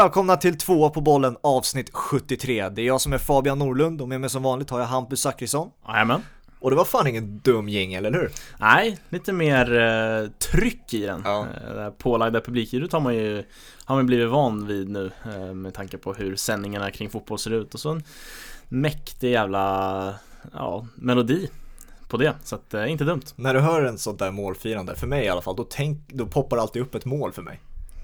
välkomna till tvåa på bollen avsnitt 73. Det är jag som är Fabian Norlund och med mig som vanligt har jag Hampus Zachrisson. Jajamän. Och det var fan ingen dum jingel, eller hur? Nej, lite mer eh, tryck i den. Ja. Eh, det här pålagda publikljudet har man ju har man blivit van vid nu eh, med tanke på hur sändningarna kring fotboll ser ut och så en mäktig jävla ja, melodi på det. Så att, eh, inte dumt. När du hör en sånt där målfirande, för mig i alla fall, då, tänk, då poppar det alltid upp ett mål för mig.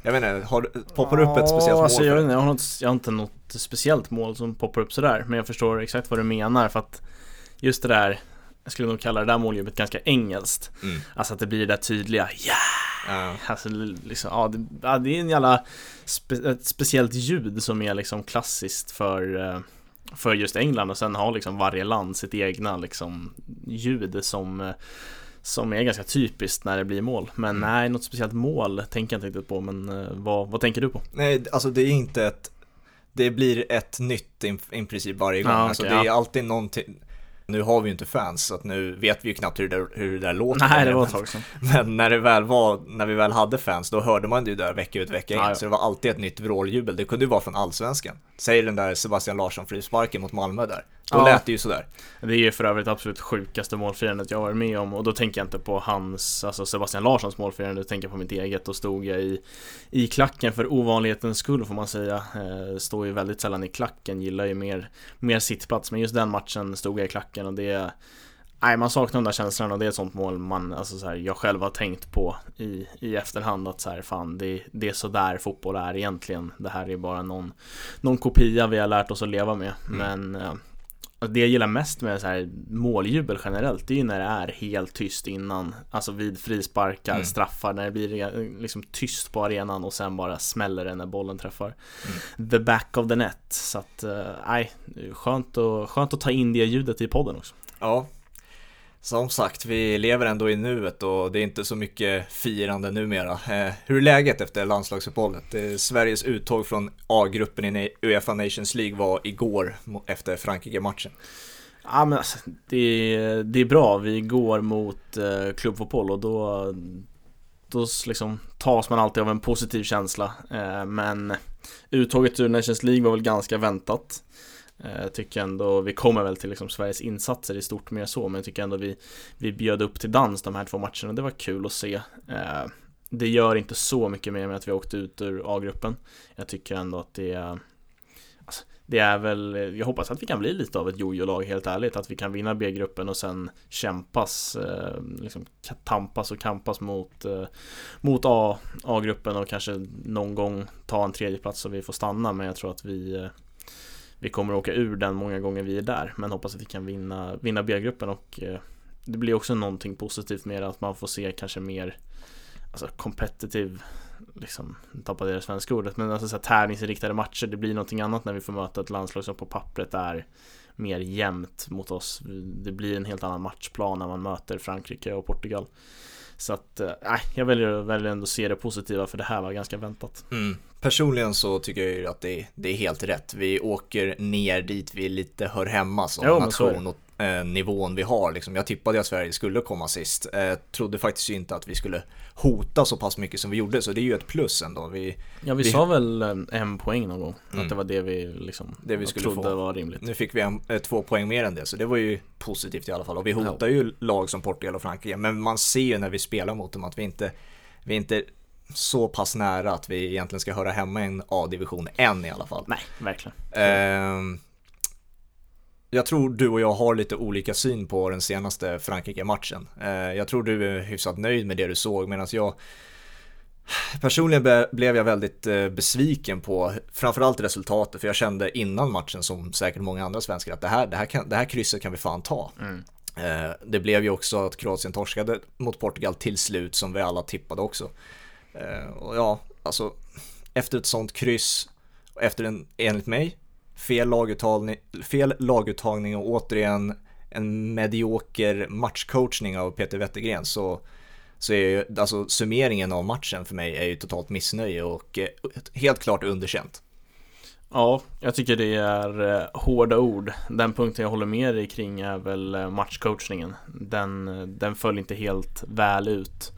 Jag vet inte, har, poppar upp ett speciellt mål alltså, jag, jag, har något, jag har inte något speciellt mål som poppar upp sådär Men jag förstår exakt vad du menar för att Just det där Jag skulle nog kalla det där målljubet ganska engelskt Mm. Alltså att det blir det där tydliga ja Ja. Alltså liksom, ja det, ja, det är en jävla spe, ett speciellt ljud som är liksom klassiskt för eh, för just England och sen har liksom varje land sitt egna liksom ljud som eh, som är ganska typiskt när det blir mål. Men Mm. nej, något speciellt mål tänker jag inte riktigt på. Men eh, vad, vad tänker du på? Nej, alltså det är inte ett, det blir ett nytt i, princip varje gång. Ja, okej, alltså det ja. är alltid någonting, nu har vi ju inte fans så att nu vet vi ju knappt hur det, där- hur det där låter. Nej, det var ett tag sedan. Men när det väl var, när vi väl hade fans, då hörde man det ju där vecka ut vecka in. Ja, ja. Så det var alltid ett nytt vråljubel. Det kunde ju vara från allsvenskan. Säg den där Sebastian Larsson frisparken mot Malmö där. Då Ja. lät det ju sådär. Det är ju för övrigt absolut sjukaste målfirandet jag varit med om och då tänker jag inte på hans, alltså Sebastian Larssons målfirande, jag tänker på mitt eget. Då stod jag i, i klacken för ovanlighetens skull får man säga. Eh, står ju väldigt sällan i klacken, gillar ju mer, mer sittplats. Men just den matchen stod jag i klacken och det Nej, man saknar de där känslorna och det är ett sånt mål man, alltså så här, jag själv har tänkt på i, i efterhand att så här, fan det, det är så där fotboll är egentligen. Det här är bara någon, någon kopia vi har lärt oss att leva med. Mm. Men Alltså det jag gillar mest med så här måljubel generellt, det är ju när det är helt tyst innan. Alltså vid frisparkar, Mm. straffar, när det blir liksom tyst på arenan och sen bara smäller det när bollen träffar Mm. the back of the net. Så att, eh, nej, skönt, att, skönt att ta in det ljudet i podden också. Ja. Som sagt, vi lever ändå i nuet och det är inte så mycket firande numera. Eh, hur är läget efter landslagsuppehållet? Eh, Sveriges uttåg från A-gruppen i Uefa Nations League var igår efter Frankrike-matchen. Ja men alltså, det, det är bra, vi går mot eh, klubbfotboll och då Då liksom tas man alltid av en positiv känsla eh, Men Uttåget ur Nations League var väl ganska väntat eh, jag tycker ändå, vi kommer väl till liksom Sveriges insatser i stort mer så Men jag tycker ändå vi Vi bjöd upp till dans de här två matcherna, det var kul att se. Eh, det gör inte så mycket mer med att vi åkte ut ur A-gruppen. Jag tycker ändå att det är alltså, det är väl, jag hoppas att vi kan bli lite av ett jojo-lag helt ärligt, att vi kan vinna B-gruppen och sen kämpas, eh, liksom tampas och kampas mot, eh, mot A, A-gruppen och kanske någon gång ta en tredjeplats så vi får stanna, men jag tror att vi eh, vi kommer åka ur den många gånger vi är där, men hoppas att vi kan vinna, vinna B-gruppen och eh, det blir också någonting positivt med det, att man får se kanske mer alltså competitive liksom, tappade det svenska ordet, men alltså så här, tävlingsinriktade matcher, det blir någonting annat när vi får möta ett landslag som på pappret är mer jämnt mot oss. Det blir en helt annan matchplan när man möter Frankrike och Portugal. Så att, eh, nej, jag väljer, väljer ändå se det positiva för det här var ganska väntat. Mm. Personligen så tycker jag ju att det, det är helt rätt. Vi åker ner dit vi lite hör hemma som Jo, är nation och eh, nivån vi har. Liksom. Jag tippade att Sverige skulle komma sist. Eh, trodde faktiskt inte att vi skulle hota så pass mycket som vi gjorde, så det är ju ett plus ändå. Vi, Ja, vi, Vi- sa väl eh, en poäng någon gång, Mm. att det var det vi liksom Det vi skulle trodde få. var rimligt. nu fick vi en, eh, två poäng mer än det, så det var ju positivt i alla fall. Och vi hotar ju lag som Portugal och Frankrike, men man ser ju när vi spelar mot dem att vi inte, vi inte så pass nära att vi egentligen ska höra hemma i en A-division än i alla fall. Nej, verkligen. Ehm, jag tror du och jag har lite olika syn på den senaste Frankrike-matchen. Eh, jag tror du är hyfsat nöjd med det du såg medan jag Personligen blev jag väldigt eh, besviken på framförallt resultatet för jag kände innan matchen som säkert många andra svenskar att det här, det här, kan, det här krysset kan vi fan ta. Mm. Eh, det blev ju också att Kroatien torskade mot Portugal till slut som vi alla tippade också. Och ja, alltså efter ett sånt kryss efter en, enligt mig, fel laguttagning, fel laguttagning och återigen en medioker matchcoachning av Peter Wettergren så, så är ju, alltså summeringen av matchen för mig är ju totalt missnöje och eh, helt klart underkänt. Ja, jag tycker det är eh, hårda ord. Den punkten jag håller med dig kring är väl eh, matchcoachningen. Den, den föll inte helt väl ut.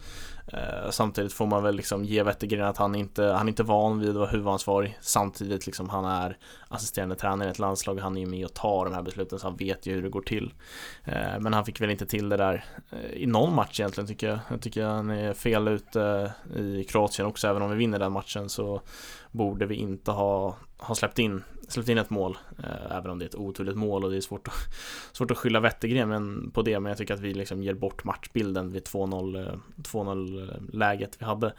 Eh, samtidigt får man väl liksom ge Wettergren att han inte, han är inte van vid att vara huvudansvarig. Samtidigt liksom han är assisterande tränare i ett landslag Han är ju med och tar de här besluten så han vet ju hur det går till. Eh, Men han fick väl inte till det där eh, i någon match egentligen tycker jag. Jag tycker han är fel ute eh, i Kroatien också. Även om vi vinner den matchen så borde vi inte ha, ha släppt, in, släppt in ett mål eh, Även om det är ett oturligt mål och det är svårt att, svårt att skylla Wettergren på det Men jag tycker att vi liksom ger bort matchbilden vid 2-0 eh, eh, läget vi hade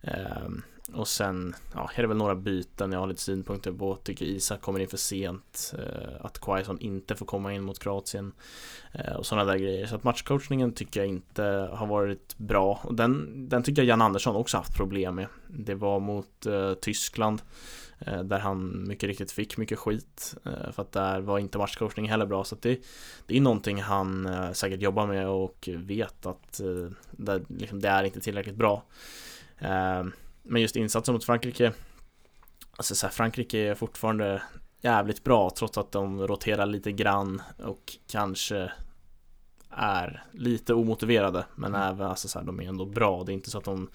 eh, och sen ja, är det väl några byten jag har lite synpunkter på. Tycker Isak kommer in för sent. Eh, att Quaison inte får komma in mot Kroatien. Eh, och sådana där grejer. Så att matchcoachningen tycker jag inte har varit bra. Och den, den tycker jag Jan Andersson också haft problem med. Det var mot eh, Tyskland. Eh, där han mycket riktigt fick mycket skit. Eh, för att där var inte matchcoachning heller bra. Så att det, det är någonting han eh, säkert jobbar med och vet att det, liksom, det är inte tillräckligt bra. Men just insatsen mot Frankrike Alltså så här, Frankrike är fortfarande jävligt bra trots att de roterar lite grann och kanske är lite omotiverade men mm. även, alltså så här, de är ändå bra. Det är inte så att de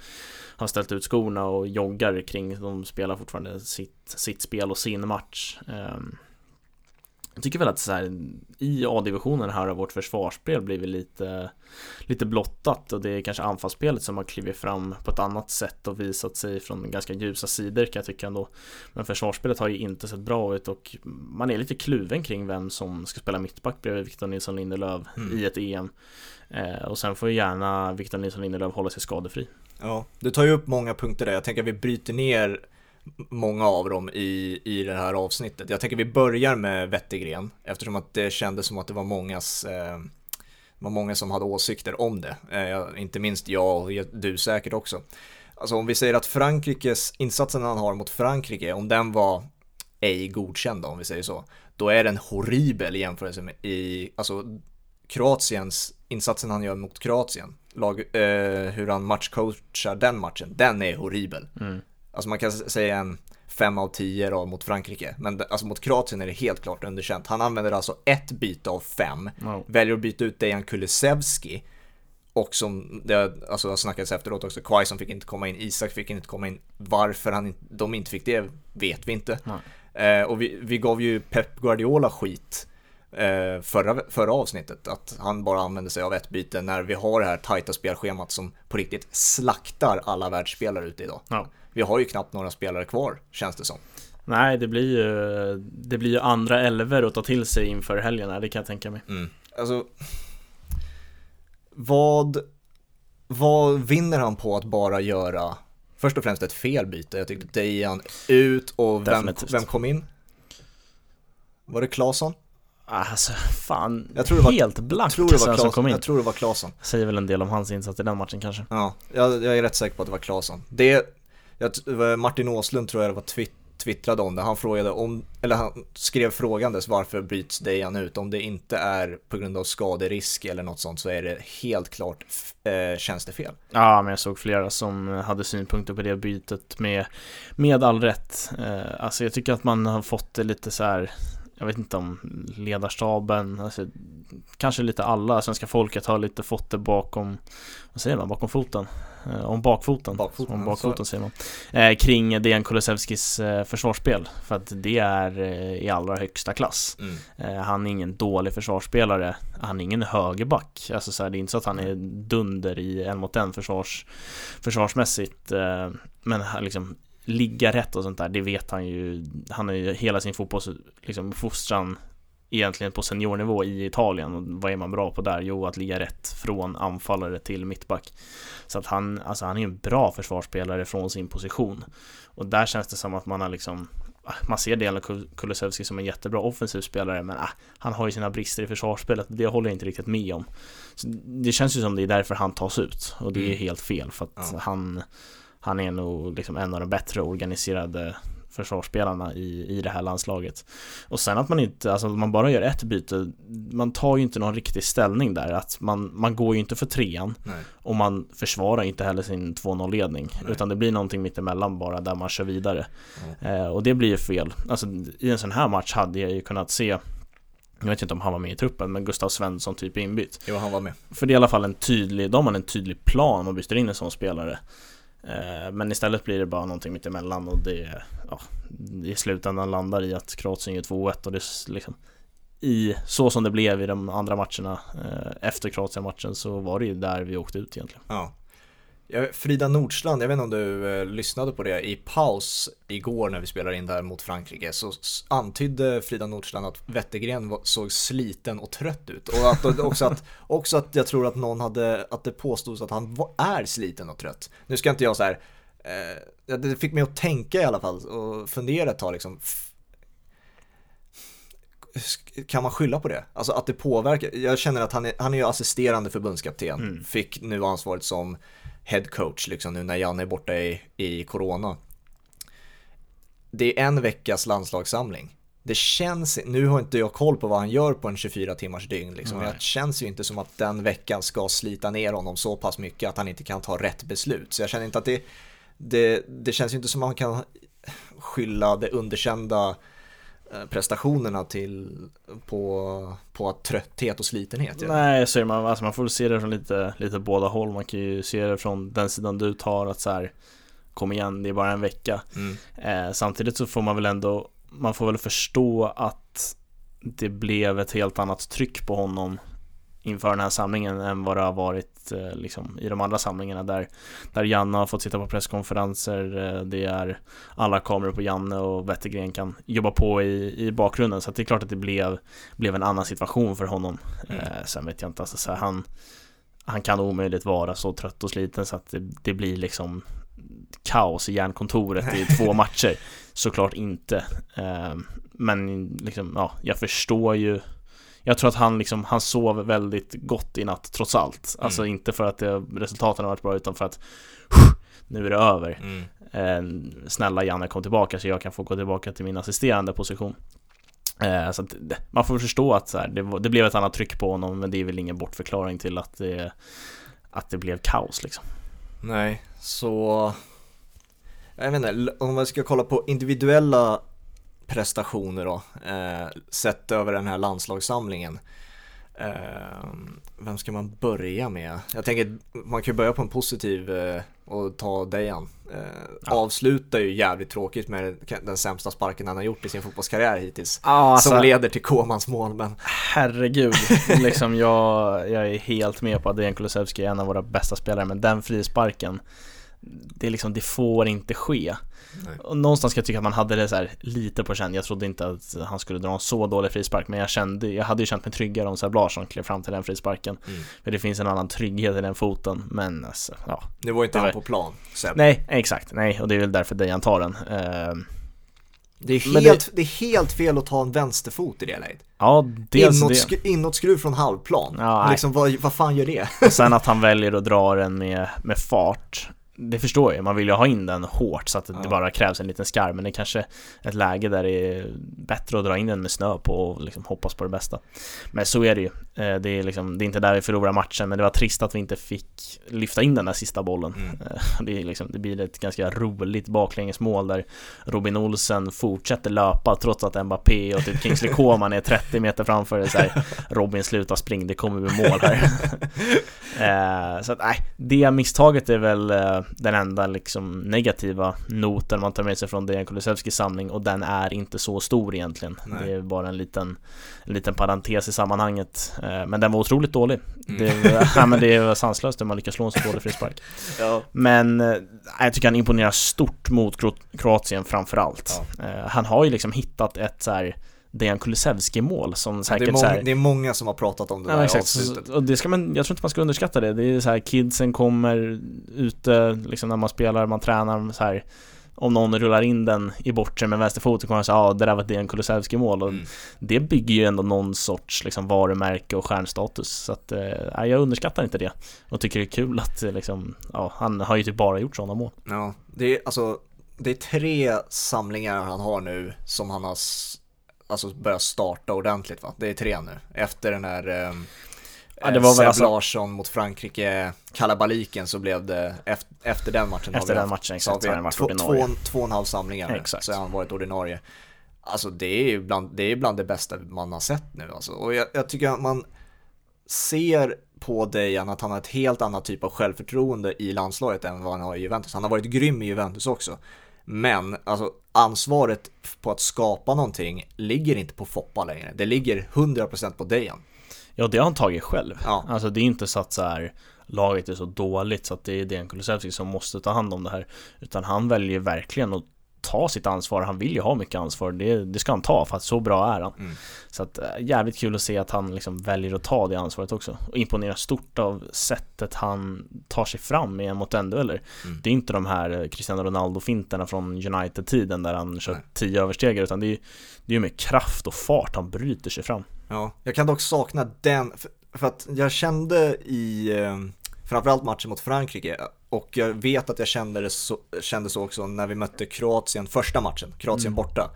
har ställt ut skorna och joggar kring, de spelar fortfarande sitt, sitt spel och sin match. Um, jag tycker väl att så här, i A-divisionen här har vårt försvarsspel blivit lite, lite blottat och det är kanske anfallsspelet som har klivit fram på ett annat sätt och visat sig från ganska ljusa sidor kan jag tycka ändå. Men försvarsspelet har ju inte sett bra ut och man är lite kluven kring vem som ska spela mittback bredvid Victor Nilsson Lindelöf mm. i ett EM. Eh, och sen får ju gärna Victor Nilsson Lindelöf hålla sig skadefri. Ja, du tar ju upp många punkter där. Jag tänker att vi bryter ner många av dem i, i det här avsnittet. Jag tänker vi börjar med Wettergren eftersom att det kändes som att det var mångas eh, var många som hade åsikter om det. Eh, inte minst jag och du säkert också. Alltså om vi säger att Frankrikes, insatsen han har mot Frankrike, om den var ej godkänd om vi säger så, då är den horribel i jämförelse med i, alltså Kroatiens, insatsen han gör mot Kroatien, lag, eh, hur han matchcoachar den matchen, den är horribel. Mm. Alltså man kan säga en 5 av 10 då mot Frankrike. Men alltså mot Kroatien är det helt klart underkänt. Han använder alltså ett byte av fem. Wow. Väljer att byta ut Dejan Kulusevski. Och som det alltså, har snackats efteråt också, Quaison fick inte komma in, Isak fick inte komma in. Varför han, de inte fick det vet vi inte. Eh, och vi, vi gav ju Pep Guardiola skit eh, förra, förra avsnittet. Att han bara använder sig av ett byte när vi har det här tajta spelschemat som på riktigt slaktar alla världsspelare ute idag. Ja vi har ju knappt några spelare kvar, känns det som. Nej, det blir ju, det blir ju andra elver att ta till sig inför helgen det kan jag tänka mig. Mm. Alltså, vad, vad vinner han på att bara göra först och främst ett felbyte? Jag tyckte Dejan ut och vem, vem kom in? Var det Claesson? Alltså fan, jag tror det var, helt blankt tror det var som kom in. Jag tror det var Claesson. Säger väl en del om hans insats i den matchen kanske. Ja, jag, jag är rätt säker på att det var Claesson. Det, jag, eh, Martin Åslund tror jag det var twitt, twittrade om det. Han frågade om, eller han skrev frågandes varför bryts Dejan ut? Om det inte är på grund av skaderisk eller något sånt så är det helt klart eh, tjänstefel. Ja, men jag såg flera som hade synpunkter på det bytet med, med all rätt. Eh, alltså jag tycker att man har fått det lite så här jag vet inte om ledarstaben, alltså, kanske lite alla svenska folket har lite fått det bakom, vad säger man, bakom foten? Eh, om bakfoten, bakfoten om bakfoten säger man. Eh, Kring Dejan Kulusevskis eh, försvarsspel. För att det är eh, i allra högsta klass. Mm. Eh, han är ingen dålig försvarsspelare. Han är ingen högerback. Alltså så här, det är inte så att han är dunder i en mot en försvars, försvarsmässigt eh, Men liksom ligga rätt och sånt där, det vet han ju. Han har ju hela sin fotbolls, liksom, fostran egentligen på seniornivå i Italien. Och vad är man bra på där? Jo, att ligga rätt från anfallare till mittback. Så att han, alltså han är en bra försvarsspelare från sin position. Och där känns det som att man har liksom man ser Dejan Kulusevski som en jättebra offensiv spelare men äh, han har ju sina brister i försvarsspelet det håller jag inte riktigt med om. Så det känns ju som det är därför han tas ut och det är mm. helt fel för att ja. han han är nog liksom en av de bättre organiserade försvarsspelarna i, i det här landslaget. Och sen att man inte, alltså man bara gör ett byte, man tar ju inte någon riktig ställning där. Att man, man går ju inte för trean Nej. och man försvarar inte heller sin 2-0 ledning. Nej. Utan det blir någonting mittemellan bara där man kör vidare. Eh, och det blir ju fel. Alltså i en sån här match hade jag ju kunnat se jag vet inte om han var med i truppen, men Gustav Svensson typ inbytt. Jo, han var med. För det är i alla fall en tydlig, de har en tydlig plan och byter in en sån spelare. Eh, men istället blir det bara någonting mittemellan och det, ja, i slutändan landar i att Kroatien gör 2-1 och det är liksom i så som det blev i de andra matcherna eh, efter Kroatien-matchen så var det ju där vi åkte ut egentligen. Ja. Frida Nordstrand, jag vet inte om du eh, lyssnade på det i paus igår när vi spelade in där mot Frankrike så antydde Frida Nordstrand att Wettergren såg sliten och trött ut och att, också, att, också att jag tror att någon hade, att det påstods att han är sliten och trött. Nu ska inte jag så här, eh, det fick mig att tänka i alla fall och fundera ett tag liksom kan man skylla på det? Alltså att det påverkar, jag känner att han är, han är ju assisterande förbundskapten, mm. fick nu ansvaret som head coach liksom nu när Janne är borta i, i corona. Det är en veckas landslagssamling. Det känns, nu har inte jag koll på vad han gör på en 24 timmars dygn liksom, men det känns ju inte som att den veckan ska slita ner honom så pass mycket att han inte kan ta rätt beslut. Så jag känner inte att det, det, det känns ju inte som att man kan skylla det underkända prestationerna till på, på trötthet och slitenhet. Nej, så man, alltså man får se det från lite, lite båda håll. Man kan ju se det från den sidan du tar att så här kom igen, det är bara en vecka. Mm. Eh, samtidigt så får man väl ändå, man får väl förstå att det blev ett helt annat tryck på honom inför den här samlingen än vad det har varit eh, liksom, i de andra samlingarna där, där Janne har fått sitta på presskonferenser, eh, det är alla kameror på Janne och Wettergren kan jobba på i, i bakgrunden så det är klart att det blev, blev en annan situation för honom. Mm. Eh, sen vet jag inte, alltså, så här, han, han kan omöjligt vara så trött och sliten så att det, det blir liksom kaos i järnkontoret i två matcher. Såklart inte. Eh, men liksom, ja, jag förstår ju jag tror att han liksom, han sov väldigt gott i natt trots allt. Mm. Alltså inte för att det, resultaten har varit bra utan för att nu är det över. Mm. Eh, snälla Janne kom tillbaka så jag kan få gå tillbaka till min assisterande position. Eh, så att, man får förstå att så här, det, det, blev ett annat tryck på honom men det är väl ingen bortförklaring till att det, att det blev kaos liksom. Nej, så jag vet inte, om man ska kolla på individuella prestationer då, eh, sett över den här landslagssamlingen. Eh, vem ska man börja med? Jag tänker man kan börja på en positiv eh, och ta Dejan. Eh, ja. Avslutar ju jävligt tråkigt med den sämsta sparken han har gjort i sin fotbollskarriär hittills. Ja, alltså, som leder till Komans mål. Men... Herregud, liksom jag, jag är helt med på att Dejan Kulusevski är en av våra bästa spelare, men den frisparken det, liksom, det får inte ske. Nej. Och någonstans ska jag tycka att man hade det så lite på känn. Jag trodde inte att han skulle dra en så dålig frispark, men jag kände, jag hade ju känt mig tryggare om Seb Larsson klev fram till den frisparken. Mm. För det finns en annan trygghet i den foten, men alltså, ja. Det var inte det han på plan, Seb. Nej, exakt, nej, och det är väl därför Dejan tar den. Uh, det är, helt, det... det... är helt fel att ta en vänsterfot i det läget. Ja, dels Inåt, det. Inåtskruv från halvplan. Ja, liksom, vad, vad fan gör det? Och sen att han väljer att dra den med, med fart det förstår jag, man vill ju ha in den hårt så att ja. det bara krävs en liten skarv. Men det är kanske ett läge där det är bättre att dra in den med snö på och liksom hoppas på det bästa. Men så är det ju. Eh, Det är, liksom, det är inte där vi förlorar matchen men det var trist att vi inte fick lyfta in den där sista bollen. Mm. Eh, det, är liksom, det blir ett ganska roligt baklängesmål där Robin Olsen fortsätter löpa trots att Mbappé och typ Kingsley Coman är 30 meter framför så här, Robin slutar spring, det kommer bli mål här. Eh, Så att nej, det misstaget är väl den enda liksom negativa noten man tar med sig från Dejan Kulusevskis samling och den är inte så stor egentligen. Nej. Det är bara en liten, en liten parentes i sammanhanget. Eh, men den var otroligt dålig. Mm. Det, ja, men det är sanslöst hur man lyckas slå en så dålig frispark. ja. Men eh, jag tycker han imponerar stort mot Kroatien framförallt. Ja. Eh, han har ju liksom hittat ett så här Dejan Kulusevski-mål som säkert det, är många, här, det är många som har pratat om det ja, där exakt. avslutet. Och det ska man, jag tror inte man ska underskatta det. Det är så här, kidsen kommer ute, liksom när man spelar, man tränar så här om någon rullar in den i bortre med vänsterfoten kommer man säga ja, det där var Dejan Kulusevski-mål och mm. det bygger ju ändå någon sorts liksom, varumärke och stjärnstatus så att, eh, jag underskattar inte det och tycker det är kul att liksom, ja, han har ju typ bara gjort sådana mål. Ja, det är alltså det är tre samlingar han har nu som han har alltså börja starta ordentligt va? Det är tre nu. Efter den här eh, ja, det var Seb alltså... Larsson mot Frankrike, kalabaliken så blev det efter, efter den matchen. Efter den matchen, exakt. Så har vi två, två, två och en halv samlingar exakt. så har han varit ordinarie. Alltså det är ju bland det, är bland det bästa man har sett nu alltså. Och jag, jag tycker att man ser på Dejan att han har ett helt annat typ av självförtroende i landslaget än vad han har i Juventus. Han har varit grym i Juventus också. Men alltså ansvaret på att skapa någonting ligger inte på Foppa längre. Det ligger 100% på Dejan. Ja, det har han tagit själv. Ja. Alltså det är inte så att så här, laget är så dåligt så att det är Dejan Kulusevski som måste ta hand om det här. Utan han väljer verkligen att ta sitt ansvar. Han vill ju ha mycket ansvar. Det, det ska han ta för att så bra är han. Mm. Så att äh, jävligt kul att se att han liksom väljer att ta det ansvaret också. Och imponerar stort av sättet han tar sig fram i en mot en dueller. Mm. Det är inte de här eh, Cristiano Ronaldo-finterna från United-tiden där han kör Nej. tio överstegar utan det är ju det är med kraft och fart han bryter sig fram. Ja, jag kan dock sakna den, för, för att jag kände i eh, framförallt matchen mot Frankrike och jag vet att jag kände, det så, kände så också när vi mötte Kroatien första matchen, Kroatien Mm. borta.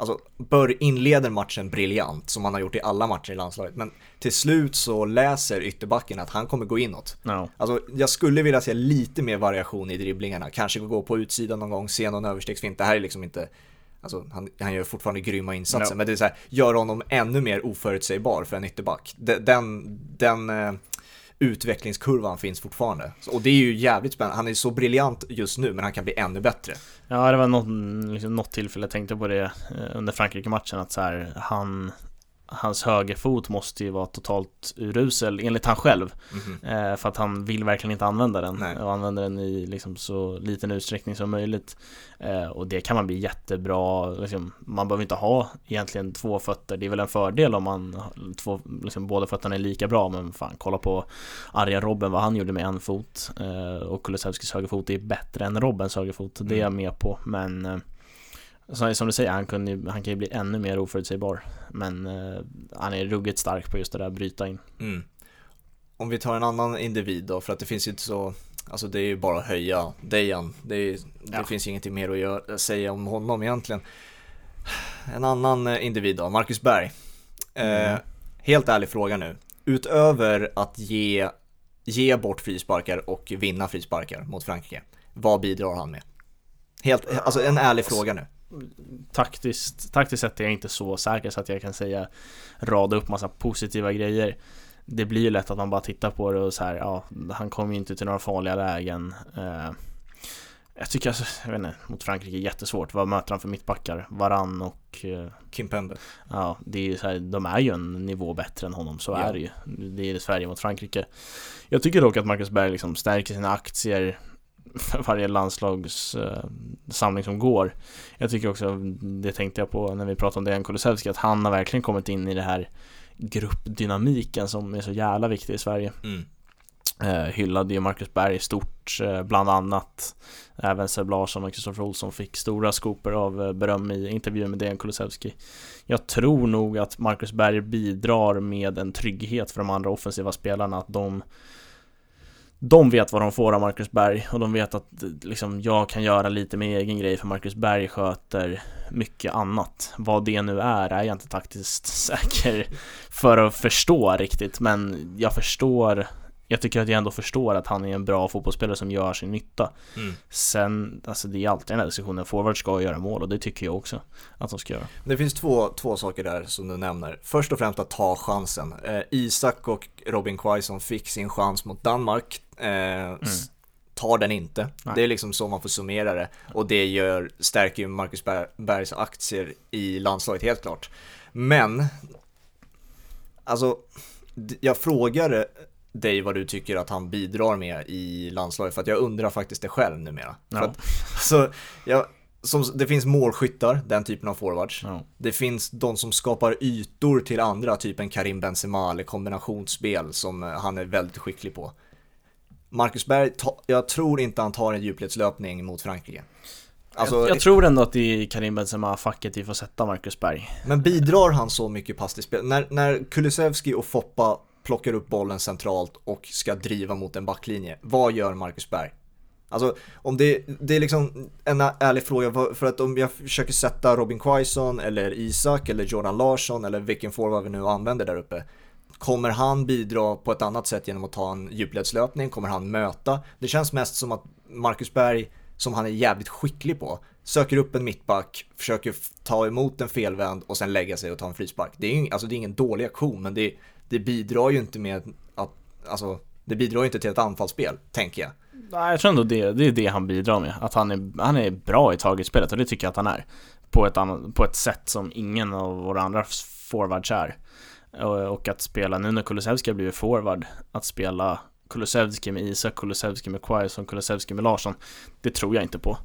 Alltså, Bör inleder matchen briljant som han har gjort i alla matcher i landslaget, men till slut så läser ytterbacken att han kommer gå inåt. Ja. Alltså, jag skulle vilja se lite mer variation i dribblingarna, kanske gå på utsidan någon gång, se någon överstegsfint. Det här är liksom inte Alltså han, han gör fortfarande grymma insatser, Ja. men det är så här, gör honom ännu mer oförutsägbar för en ytterback. De- Den, den eh, utvecklingskurvan finns fortfarande. Och det är ju jävligt spännande. Han är så briljant just nu, men han kan bli ännu bättre. Ja, det var något, liksom, något tillfälle jag tänkte på det eh, under Frankrike-matchen att så här, han Hans högerfot måste ju vara totalt urusel enligt han själv. Mhm. eh, För att han vill verkligen inte använda den. Nej. och använder den i liksom så liten utsträckning som möjligt. Eh, Och det kan man bli jättebra liksom, Man behöver inte ha egentligen två fötter. Det är väl en fördel om man två, liksom, båda fötterna är lika bra Men fan, kolla på Arjen Robben vad han gjorde med en fot. Eh, Och Kulusevskis högerfot är bättre än Robbens högerfot. Det är jag med på men så- som du säger, han, kunde, han kan ju bli ännu mer oförutsägbar Men eh, han är ruggigt stark på just det där bryta in Mm. Om vi tar en annan individ då, för att det finns ju inte så Alltså det är ju bara att höja Dejan. Det, är, det Ja. finns ingenting mer att göra, säga om honom egentligen. En annan eh, individ då, Marcus Berg. Eh, Mm. helt ärlig fråga nu. Utöver att ge, ge bort frisparkar och vinna frisparkar mot Frankrike, vad bidrar han med? Helt, alltså en ärlig fråga nu. Taktiskt, taktiskt sett är jag inte så säker så att jag kan säga Rada upp massa positiva grejer Det blir ju lätt att man bara tittar på det och så här, ja Han kommer ju inte till några farliga lägen eh, Jag tycker alltså, jag vet inte, mot Frankrike är jättesvårt Vad möter han för mittbackar? Varann och eh, Kimpembe. Ja, det är ju så här, de är ju en nivå bättre än honom, så Ja. är det ju. Det är det Sverige mot Frankrike. Jag tycker dock att Marcus Berg liksom stärker sina aktier för varje landslagssamling som går. Jag tycker också, det tänkte jag på när vi pratade om Dejan Kulusevski, att han har verkligen kommit in i det här gruppdynamiken som är så jävla viktig i Sverige. Mm. Eh, hyllade ju Marcus Berg stort, eh, bland annat. Även Seb Larsson och Kristoffer Olsson fick stora skoper av eh, beröm i intervjun med Dejan Kulusevski. Jag tror nog att Marcus Berg bidrar med en trygghet för de andra offensiva spelarna, att de de vet vad de får av Marcus Berg och de vet att liksom, jag kan göra lite med egen grej för Marcus Berg sköter mycket annat. Vad det nu är är jag inte taktiskt säker för att förstå riktigt men jag förstår jag tycker att jag ändå förstår att han är en bra fotbollsspelare som gör sin nytta. Mm. Sen, alltså det är alltid den här diskussionen, forward ska göra mål och det tycker jag också att de ska göra. Det finns två, två saker där som du nämner. Först och främst att ta chansen. Eh, Isak och Robin Quaison fick sin chans mot Danmark. Eh, s- Tar den inte. Nej. Det är liksom så man får summera det. Och det gör, stärker ju Marcus Ber- Bergs aktier i landslaget helt klart. Men, alltså, jag frågar dig vad du tycker att han bidrar med i landslaget för att jag undrar faktiskt det själv numera. Ja. att, så, jag, som, det finns målskyttar, den typen av forwards. Ja. Det finns de som skapar ytor till andra, typ en Karim Benzema eller kombinationsspel som han är väldigt skicklig på. Marcus Berg, ta, jag tror inte han tar en djupledslöpning mot Frankrike. Alltså, jag, jag tror ändå att det är Karim Benzema-facket vi får sätta Marcus Berg. Men bidrar han så mycket pass till spel? När, när Kulusevski och Foppa plockar upp bollen centralt och ska driva mot en backlinje, vad gör Marcus Berg? Alltså, om det, det är liksom en ärlig fråga, för att om jag försöker sätta Robin Quaison eller Isak eller Jordan Larsson eller vilken forward vi nu använder där uppe. Kommer han bidra på ett annat sätt genom att ta en djupledslöpning? Kommer han möta? Det känns mest som att Marcus Berg, som han är jävligt skicklig på, söker upp en mittback, försöker ta emot en felvänd och sen lägga sig och ta en frispark. Det är, ing, alltså det är ingen dålig aktion, men det, det bidrar ju inte med att, alltså, det bidrar ju inte till ett anfallsspel, tänker jag. Nej, jag tror ändå det, det är det han bidrar med. Att han är, han är bra i targetspelet och det tycker jag att han är. På ett, annat, på ett sätt som ingen av våra andra forwards är. Och, och att spela, nu när Kulusevski har blivit forward, att spela Kulusevski med Isak, Kulusevski med Quaison, Kulusevski med Larsson. Det tror jag inte på.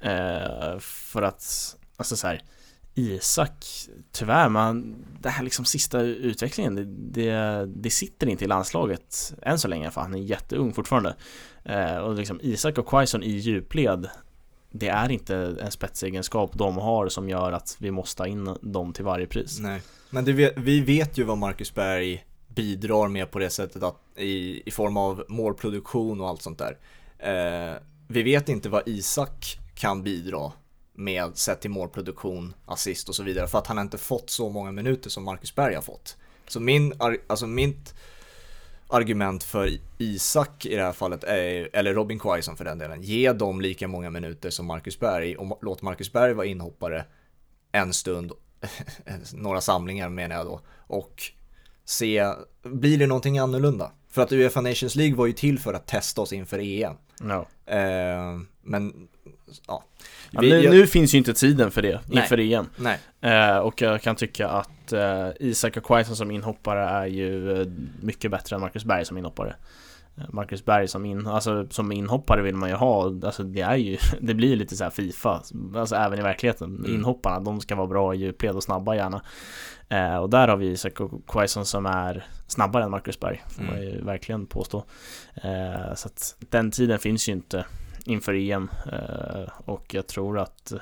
Eh, för att, alltså så här, Isak, tyvärr, man, det här liksom sista utvecklingen, det, det, det, sitter inte i landslaget än så länge för han är jätteung fortfarande. Eh, och liksom Isak och Quaison i djupled, det är inte en spetsegenskap de har som gör att vi måste ha in dem till varje pris. Nej, men det, vi vet ju vad Marcus Berg bidrar med på det sättet att i, i form av målproduktion och allt sånt där. Eh, vi vet inte vad Isak kan bidra med sett till målproduktion, assist och så vidare för att han inte fått så många minuter som Marcus Berg har fått. Så min, alltså mitt argument för Isak i det här fallet, eller Robin Quaison för den delen, ge dem lika många minuter som Marcus Berg och låt Marcus Berg vara inhoppare en stund, några samlingar menar jag då, och se, blir det någonting annorlunda? För att Uefa Nations League var ju till för att testa oss inför EM. No. Eh, men, ja. ja nu, jag... nu, finns ju inte tiden för det inför Nej. EM. Nej. Eh, och jag kan tycka att eh, Isak och Quaison som inhoppare är ju eh, mycket bättre än Marcus Berg som inhoppare. Eh, Marcus Berg som, in, alltså, som inhoppare vill man ju ha, alltså det är ju, det blir lite så Fifa, alltså även i verkligheten. Mm. Inhopparna, de ska vara bra i djupled och snabba gärna. Eh, och där har vi Isak och Quaison som är snabbare än Marcus Berg, får mm. man ju verkligen påstå. Eh, så att den tiden finns ju inte inför EM eh, och jag tror att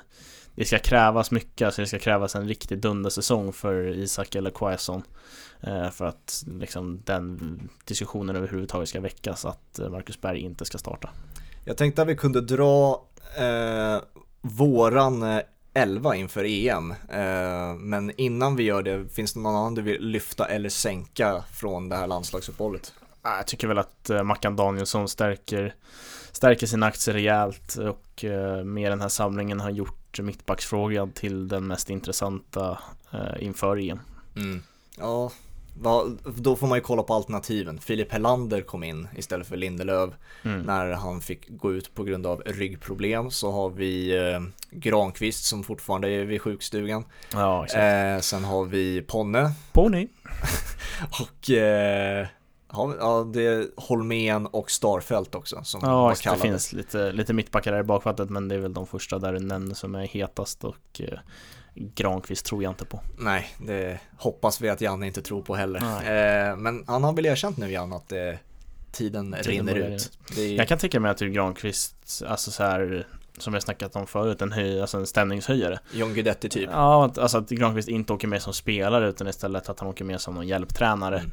det ska krävas mycket, alltså det ska krävas en riktig dundersäsong för Isak eller Quaison eh, för att liksom den diskussionen överhuvudtaget ska väckas att eh, Marcus Berg inte ska starta. Jag tänkte att vi kunde dra eh, våran 11 inför EM. Eh, men innan vi gör det, finns det någon annan du vill lyfta eller sänka från det här landslagsuppehållet? Jag tycker väl att Mackan Danielsson stärker, stärker sina aktier rejält och eh, med den här samlingen har gjort mittbacksfrågan till den mest intressanta inför EM. Mm. Ja, då får man ju kolla på alternativen. Filip Hellander kom in istället för Lindelöf mm. när han fick gå ut på grund av ryggproblem. Så har vi eh, Granqvist som fortfarande är vid sjukstugan. Ja, eh, sen har vi Ponne. Ponny. och eh, ja, det är Holmén och Starfelt också som Ja, det finns lite, lite mittbackar där i bakvattnet men det är väl de första där du nämner som är hetast och eh, Granqvist tror jag inte på. Nej, det hoppas vi att Janne inte tror på heller. Eh, men han har väl erkänt nu Janne att eh, tiden, tiden rinner ut. Är... Jag kan tänka mig att Granqvist, alltså så här som har snackat om förut, en, höj, alltså en stämningshöjare. John Guidetti typ. Ja, alltså att Granqvist inte åker med som spelare utan istället att han åker med som någon hjälptränare. Mm.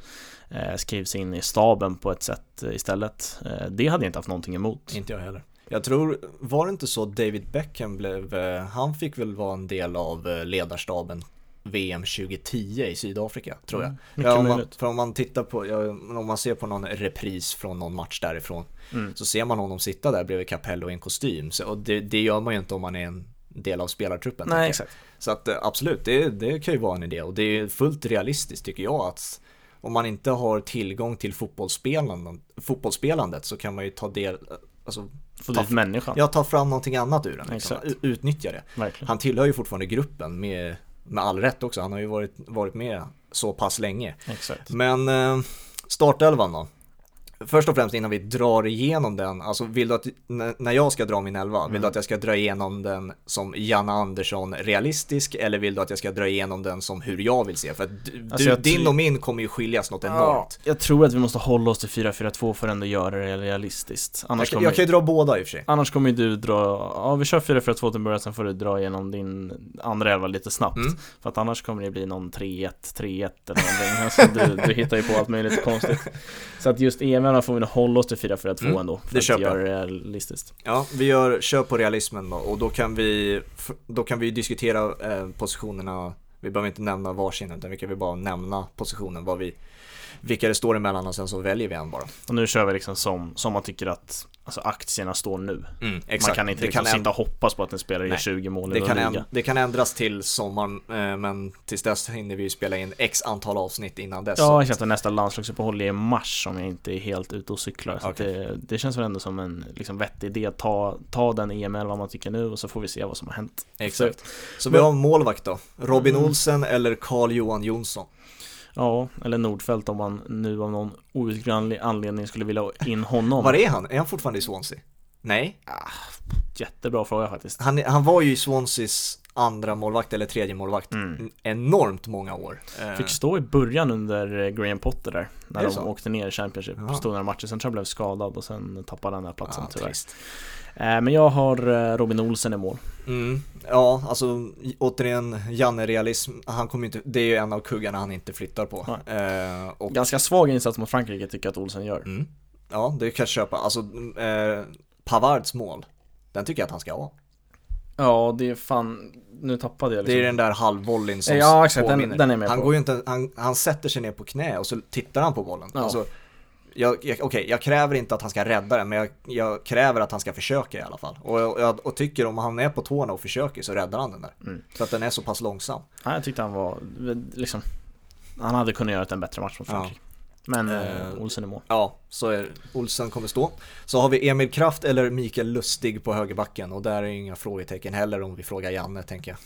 Eh, skrivs in i staben på ett sätt eh, istället. Eh, det hade jag inte haft någonting emot. Inte jag heller. Jag tror, var det inte så David Beckham blev, han fick väl vara en del av ledarstaben VM 2010 i Sydafrika, tror jag. Mm, ja, om man, för om man tittar på, ja, om man ser på någon repris från någon match därifrån, mm. så ser man honom sitta där bredvid Capello i en kostym. Så, och det, det, gör man ju inte om man är en del av spelartruppen. Nej, exakt. Så att absolut, det, det kan ju vara en idé och det är fullt realistiskt tycker jag att om man inte har tillgång till fotbollsspelandet, fotbollsspelandet så kan man ju ta del, alltså få dit människan. Ja, ta fram någonting annat ur den. Liksom. Utnyttja det. Verkligen. Han tillhör ju fortfarande gruppen med, med all rätt också. Han har ju varit, varit med så pass länge. Exakt. Men eh, startelvan då? Först och främst innan vi drar igenom den, alltså vill du att, när jag ska dra min elva, mm. vill du att jag ska dra igenom den som Janne Andersson realistisk eller vill du att jag ska dra igenom den som hur jag vill se? För att du, alltså din och min kommer ju skiljas något enormt. Ja, jag tror att vi måste hålla oss till 4-4-2 för att ändå göra det realistiskt. Annars jag, jag kan ju dra båda i och för sig. Annars kommer ju du dra, ja vi kör 4-4-2 till början, sen får du dra igenom din andra elva lite snabbt. Mm. För att annars kommer det bli någon 3-1, 3-1 eller någonting. alltså, du, du hittar ju på allt möjligt konstigt. Så att just EM får vi hålla oss till 4-4-2 mm, ändå. För det köper att göra det realistiskt. Ja, vi gör, kör på realismen då och då kan vi, då kan vi diskutera eh, positionerna. Vi behöver inte nämna varsin utan vi kan väl bara nämna positionen, vad vi vilka det står emellan och sen så väljer vi en bara. Och nu kör vi liksom som, som man tycker att alltså, aktierna står nu. Mm, Man kan inte det liksom kan sitta och hoppas på att en spelare gör Nej, 20 mål Det i kan, någon änd- liga. det kan ändras till sommaren, eh, men tills dess hinner vi spela in x antal avsnitt innan dess. Ja, Så- exakt. Och nästa landslagsuppehåll är i mars om jag inte är helt ute och cyklar. Så Okej. det, det känns väl ändå som en liksom, vettig idé. Ta, ta den EML vad man tycker nu och så får vi se vad som har hänt. Exakt. Så vi har en målvakt då. Robin Mm. Olsen eller Carl-Johan Jonsson? Ja, eller Nordfeldt om man nu av någon outgrundlig anledning skulle vilja ha in honom. Var är han? Är han fortfarande i Swansea? Nej, Jättebra fråga faktiskt. han, han var ju i Swanseas andra målvakt eller tredje målvakt Mm. enormt många år. Eh, Fick stå i början under eh, Graham Potter där När de så? åkte ner i Championship Jaha. Stod några matcher, sen tror jag blev skadad och sen tappade han den här platsen ja, tyvärr trist. eh, Men jag har Robin Olsen i mål Mm, ja, alltså återigen, Janne-realism, han kommer inte, det är ju en av kuggarna han inte flyttar på. Eh, och, Ganska svag insats mot Frankrike tycker jag att Olsen gör mm, ja, det kan jag köpa. Alltså, eh, Pavards mål, den tycker jag att han ska ha. Ja, det är fan Nu tappade jag Det är den där halvvolleyn som Ja, exakt, den- påminner. den är jag med han på. går ju inte, han, han sätter sig ner på knä och så tittar han på bollen. Ja. Alltså, jag, jag, Okej, jag kräver inte att han ska rädda den, men jag, jag kräver att han ska försöka i alla fall. Och jag, och tycker om han är på tårna och försöker så räddar han den där. Mm. Så att den är så pass långsam. Ja, jag tyckte han var liksom Han hade kunnat göra en bättre match mot Ja. Men eh, Eh, Olsen i mål Ja, så är Olsen kommer stå. Så har vi Emil Kraft eller Mikael Lustig på högerbacken och där är inga frågetecken heller om vi frågar Janne tänker jag.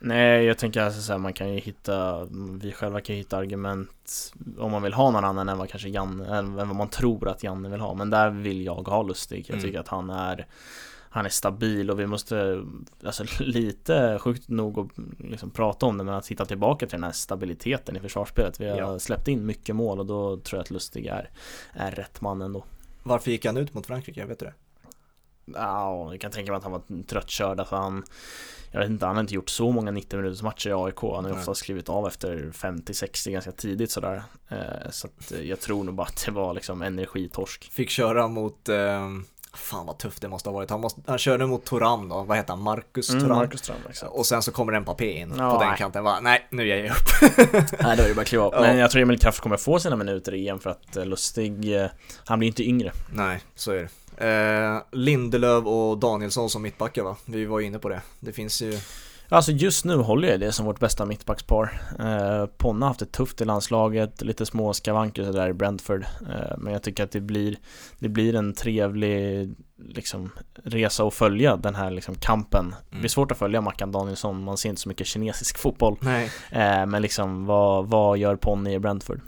Nej, jag tänker alltså så här, man kan ju hitta Vi själva kan ju hitta argument Om man vill ha någon annan än vad kanske Janne Än vad man tror att Janne vill ha Men där vill jag ha Lustig Jag Mm. tycker att han är Han är stabil och vi måste Alltså lite sjukt nog att liksom prata om det Men att hitta tillbaka till den här stabiliteten i försvarsspelet Vi har Ja. släppt in mycket mål och då tror jag att Lustig är Är rätt man ändå Varför gick han ut mot Frankrike? Vet det. Ja, jag kan tänka mig att han var tröttkörd alltså han Jag vet inte, han har inte gjort så många 90 minuters matcher i AIK Han har ju Nej. ofta skrivit av efter 50-60 ganska tidigt sådär eh, Så att eh, jag tror nog bara att det var liksom energitorsk Fick köra mot, eh, fan vad tufft det måste ha varit. Han, måste, han körde mot Toram då, vad heter han? Marcus mm, Toram. Marcus Strand exakt Och sen så kommer en Papé in Ja, på den nej. kanten. Va? Nej, nu ger jag upp. Nej, det var ju bara kliva Ja. Men jag tror Emil Kraft kommer få sina minuter i EM för att eh, Lustig eh, Han blir inte yngre Nej, så är det. Eh, Lindelöf och Danielsson som mittbackar va? Vi var ju inne på det. Det finns ju, Alltså just nu håller jag det som vårt bästa mittbackspar. Eh, Ponna har haft det tufft i landslaget, lite små skavanker sådär i Brentford. Eh, Men jag tycker att det blir Det blir en trevlig liksom resa att följa den här liksom kampen. Det blir svårt att följa Mackan Danielsson, man ser inte så mycket kinesisk fotboll. Eh, Men liksom vad, vad gör Ponny i Brentford?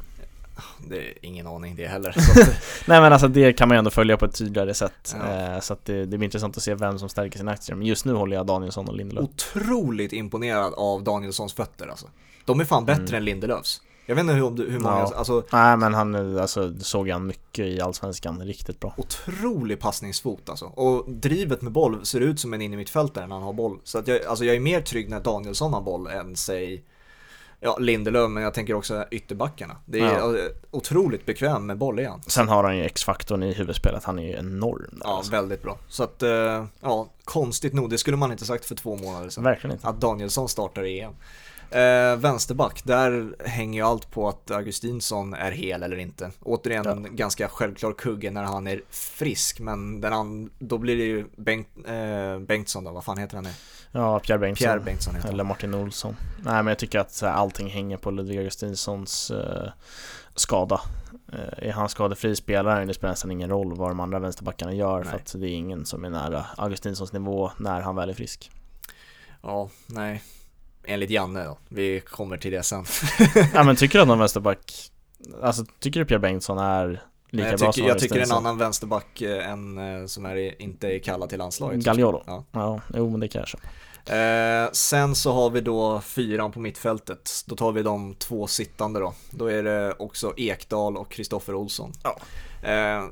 Det är ingen aning det heller. Nej men alltså det kan man ju ändå följa på ett tydligare sätt Ja. eh, Så att det, det blir intressant att se vem som stärker sina aktier Men just nu håller jag Danielsson och Lindelöf otroligt imponerad av Danielssons fötter alltså. De är fan bättre Mm. än Lindelöfs. Jag vet inte hur, hur många, Ja. alltså Nej men han, alltså såg han mycket i Allsvenskan, riktigt bra otrolig passningsfot alltså. Och drivet med boll ser ut som en innermittfältare när han har boll. Så att jag, alltså jag är mer trygg när Danielsson har boll än säg Ja, Lindelöf, men jag tänker också ytterbackarna. Det är Ja. otroligt bekväm med boll igen. Sen har han ju X-faktorn i huvudspelet, han är ju enorm där, Ja, alltså. väldigt bra. Så att, eh, ja, konstigt nog, det skulle man inte sagt för två månader sedan. Verkligen inte Att Danielsson startar i EM. Eh, vänsterback, där hänger ju allt på att Augustinsson är hel eller inte. Återigen Ja. en ganska självklar kugge när han är frisk, men den då blir det ju Bengt, eh, Bengtsson då, vad fan heter han nu? Ja, Pierre Bengtsson Pierre Bengtsson Eller. Martin Olsson Nej men jag tycker att här, allting hänger på Ludvig Augustinssons eh, skada eh, Är han skadefri spelare, det spelar nästan ingen roll vad de andra vänsterbackarna gör Nej. För att det är ingen som är nära Augustinssons nivå när han väl är frisk Ja, nej. Enligt Janne då, vi kommer till det sen. Ja men tycker du att någon vänsterback Alltså tycker du Pierre Bengtsson är lika jag bra tycker, jag tycker en annan vänsterback eh, än eh, som är, inte är kallad till landslaget. Gagliolo? Ja. Ja, jo men det kan jag köpa Eh, sen så har vi då fyran på mittfältet. Då tar vi de två sittande då. Då är det också Ekdal och Kristoffer Olsson. Ja. Eh,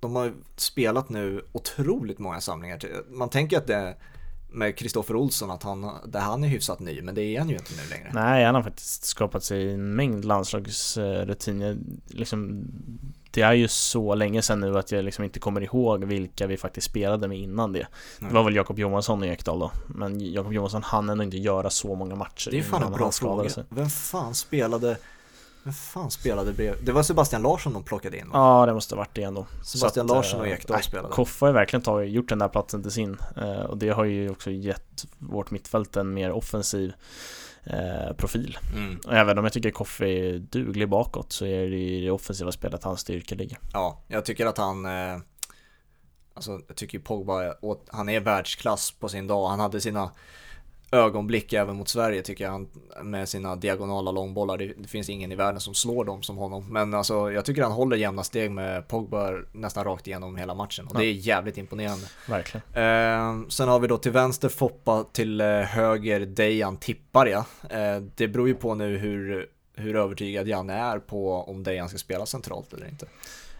de har spelat nu otroligt många samlingar. Man tänker att det med Kristoffer Olsson att han, det han är hyfsat ny, men det är han ju inte nu längre. Nej, han har faktiskt skapat sig en mängd landslagsrutiner. Liksom, det är ju så länge sedan nu att jag liksom inte kommer ihåg vilka vi faktiskt spelade med innan det. Nej. Det var väl Jakob Johansson och Ekdal då. Men Jakob Johansson hann ändå inte göra så många matcher Det är fan en bra fråga. sig. Vem fan spelade Vem fan spelade bredvid? Det var Sebastian Larsson de plockade in va? Ja, det måste ha varit det ändå. Sebastian att, Larsson och eh, Ekdal nej, spelade. Koffa har ju verkligen tagit, gjort den där platsen till sin eh, och det har ju också gett vårt mittfält en mer offensiv eh, profil. Mm. Och även om jag tycker Koffe är duglig bakåt så är det i det offensiva spelet hans styrka ligger. Ja, jag tycker att han eh, Alltså jag tycker ju Pogba, han är världsklass på sin dag. Han hade sina ögonblick även mot Sverige tycker jag. Han, med sina diagonala långbollar. Det, finns ingen i världen som slår dem som honom. Men alltså jag tycker han håller jämna steg med Pogba nästan rakt igenom hela matchen. Och det är jävligt imponerande. Verkligen. Eh, sen har vi då till vänster Foppa, till eh, höger Dejan tippar jag. Eh, det beror ju på nu hur, hur övertygad Janne är på om Dejan ska spela centralt eller inte.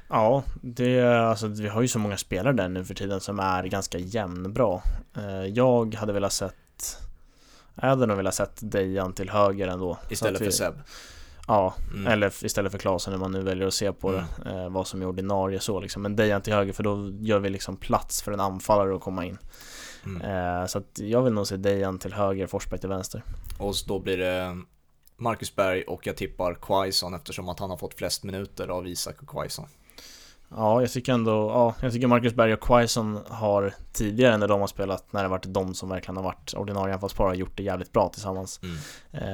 Ja, det, alltså, vi har ju så många spelare där nu för tiden som är ganska jämnbra. Eh, jag hade velat sett jag hade nog velat sett Dejan till höger ändå. Istället vi, för Seb. Ja, Mm. eller istället för Klasen hur man nu väljer att se på det. Eh, vad som är ordinarie så liksom. Men Dejan till höger för då gör vi liksom plats för en anfallare att komma in. Mm. Eh, så att jag vill nog se Dejan till höger, Forsberg till vänster. Och så då blir det Marcus Berg och jag tippar Quaison eftersom att han har fått flest minuter av Isak och Quaison. Ja, jag tycker ändå, ja, jag tycker Marcus Berg och Quaison har tidigare när de har spelat, när det varit de som verkligen har varit ordinarie anfallspar, har gjort det jävligt bra tillsammans. Mm.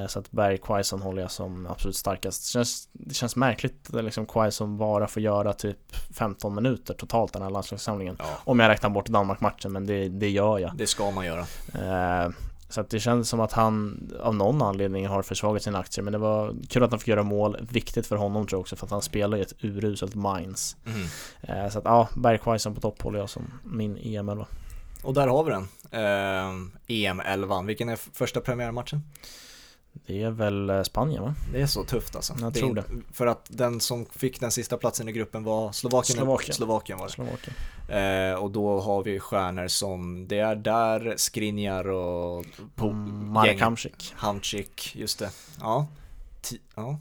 Eh, så att Berg Quaison håller jag som absolut starkast. Det känns, det känns märkligt att liksom Quaison bara får göra typ 15 minuter totalt den här landslagssamlingen. Ja, Om jag räknar bort Danmark-matchen, men det, det gör jag. det ska man göra. Eh, så att det känns som att han av någon anledning har försvagat sina aktier Men det var kul att han fick göra mål, viktigt för honom tror jag också för att han spelar ju ett uruselt Mainz Mm. eh, Så att ja, Berg Quaison på topp håller jag som min EM-11 Och där har vi den. Eh, EM-11. Vilken är första premiärmatchen? Det är väl eh, Spanien va? Det är så tufft alltså. Jag Det tror in- För att den som fick den sista platsen i gruppen var Slovakien. Slovakien. Slovakien var det. Slovakien Eh, och då har vi stjärnor som, det är där Skriniar och Mm, Marek Hamsik Hamcik, just det. Ja. Ti- ja.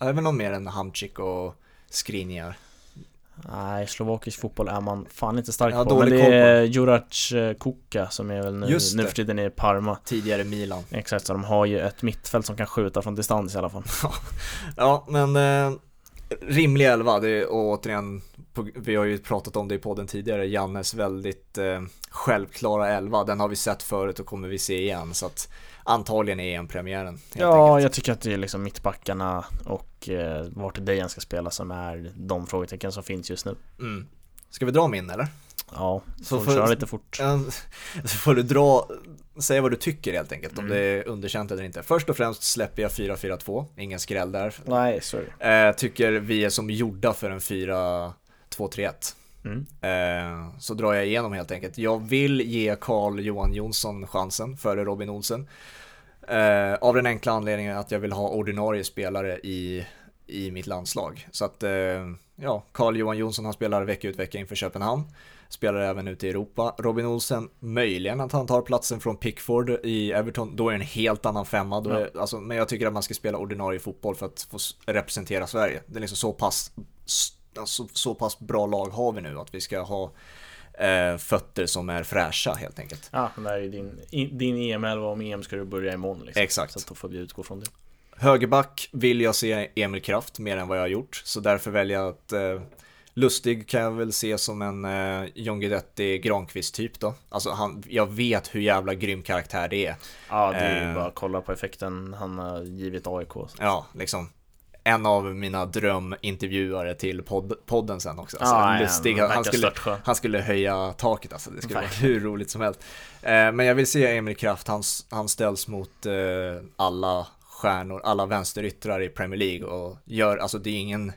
Även någon mer än Hamcik och Skriniar. Nej, slovakisk fotboll är man fan inte stark Ja, på Men det är Jurac eh, Kuka som är väl nu, nu för tiden i Parma. Tidigare Milan. Exakt, så de har ju ett mittfält som kan skjuta från distans i alla fall. Ja, men eh, rimlig elva. Det är, och återigen, vi har ju pratat om det i podden tidigare, Jannes väldigt eh, självklara elva. Den har vi sett förut och kommer vi se igen. Så att antagligen är en premiären helt Ja, enkelt. jag tycker att det är liksom mittbackarna och eh, vart Dejan ska spela som är de frågetecken som finns just nu. Mm. Ska vi dra min eller? Ja, Så får köra lite fort. Ja, Så får du dra, säga vad du tycker helt enkelt, om Mm. det är underkänt eller inte. Först och främst släpper jag 4-4-2, ingen skräll där. Nej, det. Eh, tycker vi är som gjorda för en 4-2-3-1. Mm. Eh, så drar jag igenom helt enkelt. Jag vill ge Carl Johan Jonsson chansen före Robin Olsen. Eh, av den enkla anledningen att jag vill ha ordinarie spelare i, i mitt landslag. Så att, eh, ja, Carl Johan Jonsson han spelar vecka ut vecka inför Köpenhamn. Spelar även ute i Europa. Robin Olsen, möjligen att han tar platsen från Pickford i Everton. Då är det en helt annan femma. Då är, alltså, men jag tycker att man ska spela ordinarie fotboll för att få representera Sverige. Det är liksom så pass, s- alltså, så pass bra lag har vi nu att vi ska ha eh, fötter som är fräscha helt enkelt. Ja, det är din, din EM-11 om EM ska du börja imorgon liksom. Exakt. Så då får vi utgå från det. Högerback vill jag se Emil Kraft mer än vad jag har gjort, så därför väljer jag att eh, Lustig kan jag väl se som en eh, John Guidetti Granqvist typ då. Alltså han, jag vet hur jävla grym karaktär det är. Ja, det är ju Eh. bara att kolla på effekten han har givit AIK. Ja, liksom. En av mina drömintervjuare till podd, podden sen också. Alltså, Ja, Lustig, han han, skulle, han skulle höja taket alltså. Det skulle vara Verkligen. hur roligt som helst. Eh, men jag vill se Emil Kraft, han, han ställs mot eh, alla stjärnor, alla vänsteryttrar i Premier League och gör, alltså det är ingen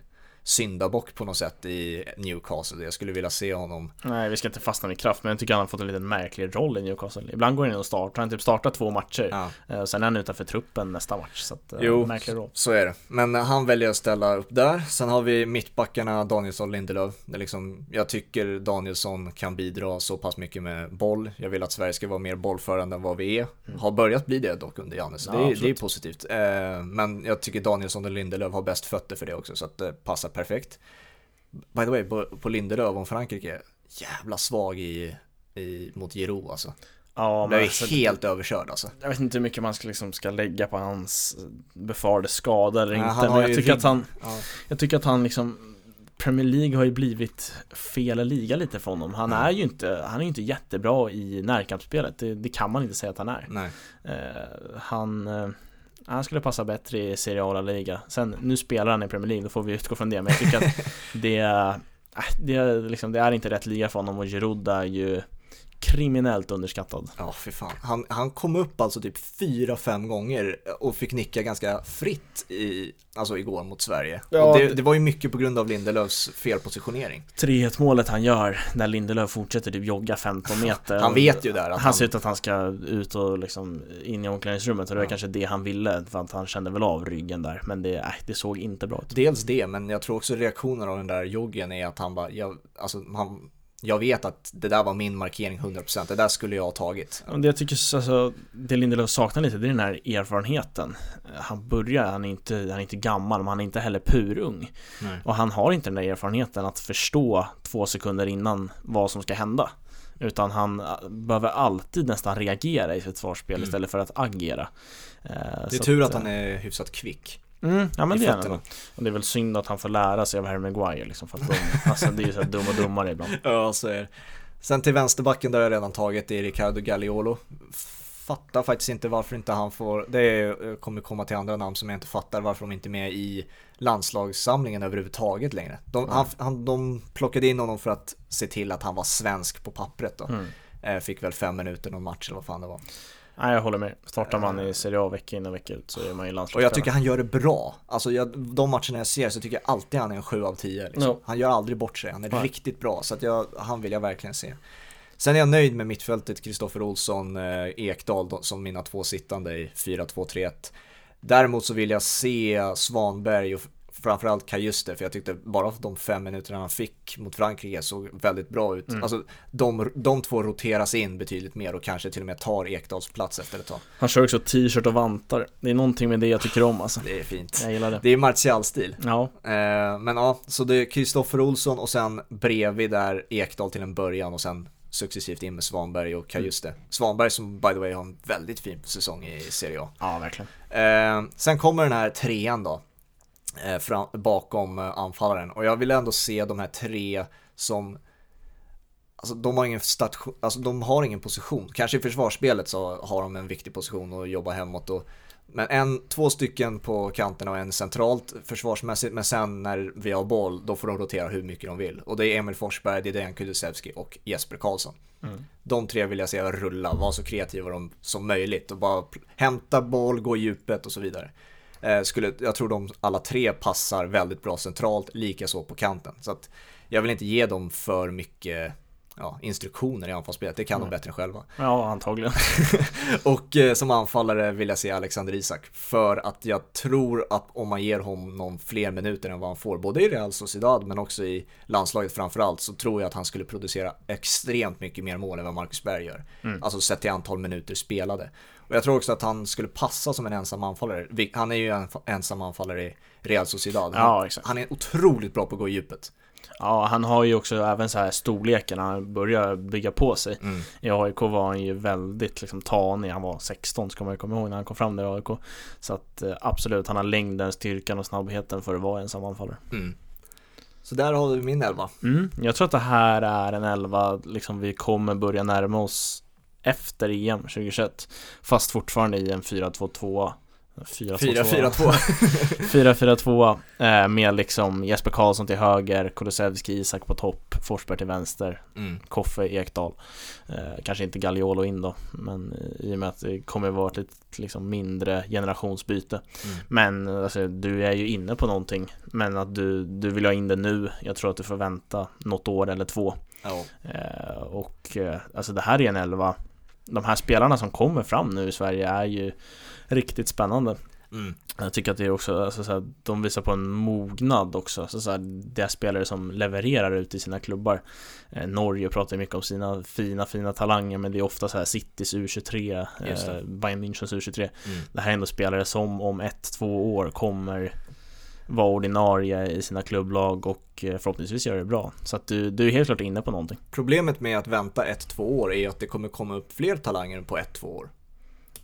syndabock på något sätt i Newcastle. Jag skulle vilja se honom. Nej, vi ska inte fastna vid kraft, men jag tycker han har fått en liten märklig roll i Newcastle. Ibland går han in och startar, han typ startar två matcher. Ja. Eh, Sen är han utanför truppen nästa match, så att, eh, Jo, märklig roll. så är det. Men han väljer att ställa upp där. Sen har vi mittbackarna Danielsson och Lindelöf. Det är liksom, jag tycker Danielsson kan bidra så pass mycket med boll. Jag vill att Sverige ska vara mer bollförande än vad vi är. Har börjat bli det dock under Janne, så Mm. Ja, det, är, det är positivt. Eh, men jag tycker Danielsson och Lindelöf har bäst fötter för det också, så att det passar perfekt. By the way, på, på Lindelöf om Frankrike, jävla svag i, i, mot Giroud alltså. Ja, men blev alltså, helt överkörd alltså. Jag vet inte hur mycket man ska, liksom, ska lägga på hans befarade skada eller Nej, inte, men jag tycker han Ja. Jag tycker att han liksom Premier League har ju blivit fel liga lite för honom. Han Mm. är ju inte, han är inte jättebra i närkampsspelet. Det, det kan man inte säga att han är. Nej. Eh, han, eh, han skulle passa bättre i Serie A och La Liga. Sen, nu spelar han i Premier League, då får vi utgå från det. Men jag tycker att det, äh, det, är liksom, det är inte rätt liga för honom och Giroud är ju kriminellt underskattad. Ja, fy fan. Han, han kom upp alltså typ fyra, fem gånger och fick nicka ganska fritt i, alltså igår mot Sverige. Ja, och det, det- var ju mycket på grund av Lindelöfs felpositionering. 3-1 målet han gör när Lindelöf fortsätter typ jogga 15 meter. Han vet ju där att Han ser ut att han ska ut och liksom in i omklädningsrummet och det var Ja. kanske det han ville för att han kände väl av ryggen där men det, äh, det såg inte bra ut. Dels det, men jag tror också reaktionen av den där joggen är att han bara, jag, alltså han, jag vet att det där var min markering 100%, det där skulle jag ha tagit. Det jag tycker alltså, det Lindelöf saknar lite det är den här erfarenheten. Han börjar, han är inte, han är inte gammal men han är inte heller purung. Nej. Och han har inte den där erfarenheten att förstå två sekunder innan vad som ska hända. Utan han äh, behöver alltid nästan reagera i sitt svarsspel Mm. istället för att agera. Eh, Det är tur att han är hyfsat kvick. Mm, ja men det är han. Och det är väl synd att han får lära sig av Harry Maguire liksom för att de, alltså det är ju så här dum och dummare ibland. Ja, så är det. Sen till vänsterbacken där jag redan tagit, det är Ricardo Gagliolo. Fattar faktiskt inte varför inte han får, det är, kommer komma till andra namn som jag inte fattar varför de inte är med i landslagssamlingen överhuvudtaget längre. De, han, han, de plockade in honom för att se till att han var svensk på pappret då. Mm. Eh, Fick väl fem minuter någon match eller vad fan det var. Nej jag håller med. Startar man i Serie A vecka in och vecka ut så är man ju Och landslagsspelare. jag tycker han gör det bra. Alltså jag, de matcherna jag ser så tycker jag alltid han är en 7 av 10. Liksom. Ja. Han gör aldrig bort sig, han är Nej. riktigt bra. Så att jag, han vill jag verkligen se. Sen är jag nöjd med mittfältet, Kristoffer Olsson, eh, Ekdal som mina två sittande i 4-2-3-1. Däremot så vill jag se Svanberg och framförallt Kajuste, för jag tyckte bara de fem minuterna han fick mot Frankrike såg väldigt bra ut. Mm. Alltså de, de två roteras in betydligt mer och kanske till och med tar Ekdals plats efter ett tag. Han kör också t-shirt och vantar. Det är någonting med det jag tycker om alltså. Det är fint. Jag gillar det. Det är Martial-stil. Ja, Eh, men ja, så det är Kristoffer Olsson och sen bredvid där Ekdal till en början och sen successivt in med Svanberg och Kajuste. Svanberg som by the way har en väldigt fin säsong i Serie A. ja verkligen. Eh, sen kommer den här trean då, fram, bakom eh, anfallaren. Och jag vill ändå se de här tre som Alltså de har ingen station, alltså de har ingen position. Kanske i försvarsspelet så har de en viktig position att jobba hemåt och men en, två stycken på kanterna och en centralt försvarsmässigt men sen när vi har boll då får de rotera hur mycket de vill. Och det är Emil Forsberg, det är Dejan Kulusevski och Jesper Karlsson. Mm. De tre vill jag se rulla, vara så kreativa som möjligt och bara hämta boll, gå i djupet och så vidare. Eh, skulle, jag tror de alla tre passar väldigt bra centralt, likaså på kanten. Så att jag vill inte ge dem för mycket ja, instruktioner i anfallsspelet, det kan de Nej. bättre själva. Ja, antagligen. Och eh, som anfallare vill jag se Alexander Isak för att jag tror att om man ger honom fler minuter än vad han får, både i Real Sociedad men också i landslaget framförallt, så tror jag att han skulle producera extremt mycket mer mål än vad Marcus Berg gör. Mm. Alltså sett till antal minuter spelade. Och jag tror också att han skulle passa som en ensam anfallare. Han är ju en ensam anfallare i Real Sociedad. Han, Ja, han är otroligt bra på att gå i djupet. Ja, han har ju också även så här storleken, han börjar bygga på sig. Mm. I AIK var han ju väldigt liksom tanig, han var 16 ska man ju komma ihåg när han kom fram där i AIK. Så att eh, absolut, han har längden, styrkan och snabbheten för att vara ensam anfallare. Mm. Så där har du min elva. Mm, jag tror att det här är en elva, liksom vi kommer börja närma oss efter EM 2021. Fast fortfarande i en 4-2-2 4-4-2. 4-4-2 eh, med liksom Jesper Karlsson till höger, Kulusevski, Isak på topp, Forsberg till vänster, Mm. Koffe, Ekdal. Eh, kanske inte Gagliolo in då, men eh, i och med att det kommer vara ett lite liksom, mindre generationsbyte. Mm. Men alltså, du är ju inne på någonting, men att du, du vill ha in det nu. Jag tror att du får vänta något år eller två. Ja. Eh, och eh, alltså det här är en elva. De här spelarna som kommer fram nu i Sverige är ju riktigt spännande. Mm. Jag tycker att det är också, alltså, så här, de visar på en mognad också. Så, så här, det är spelare som levererar ut i sina klubbar. Eh, Norge pratar mycket om sina fina, fina talanger, men det är ofta så här Citys U23, Just det. eh, Bayern Münchens U23. Mm. Det här är ändå spelare som om ett, två år kommer vara ordinarie i sina klubblag och eh, förhoppningsvis göra det bra. Så att du, du är helt klart inne på någonting. Problemet med att vänta ett, två år är att det kommer komma upp fler talanger på ett, två år.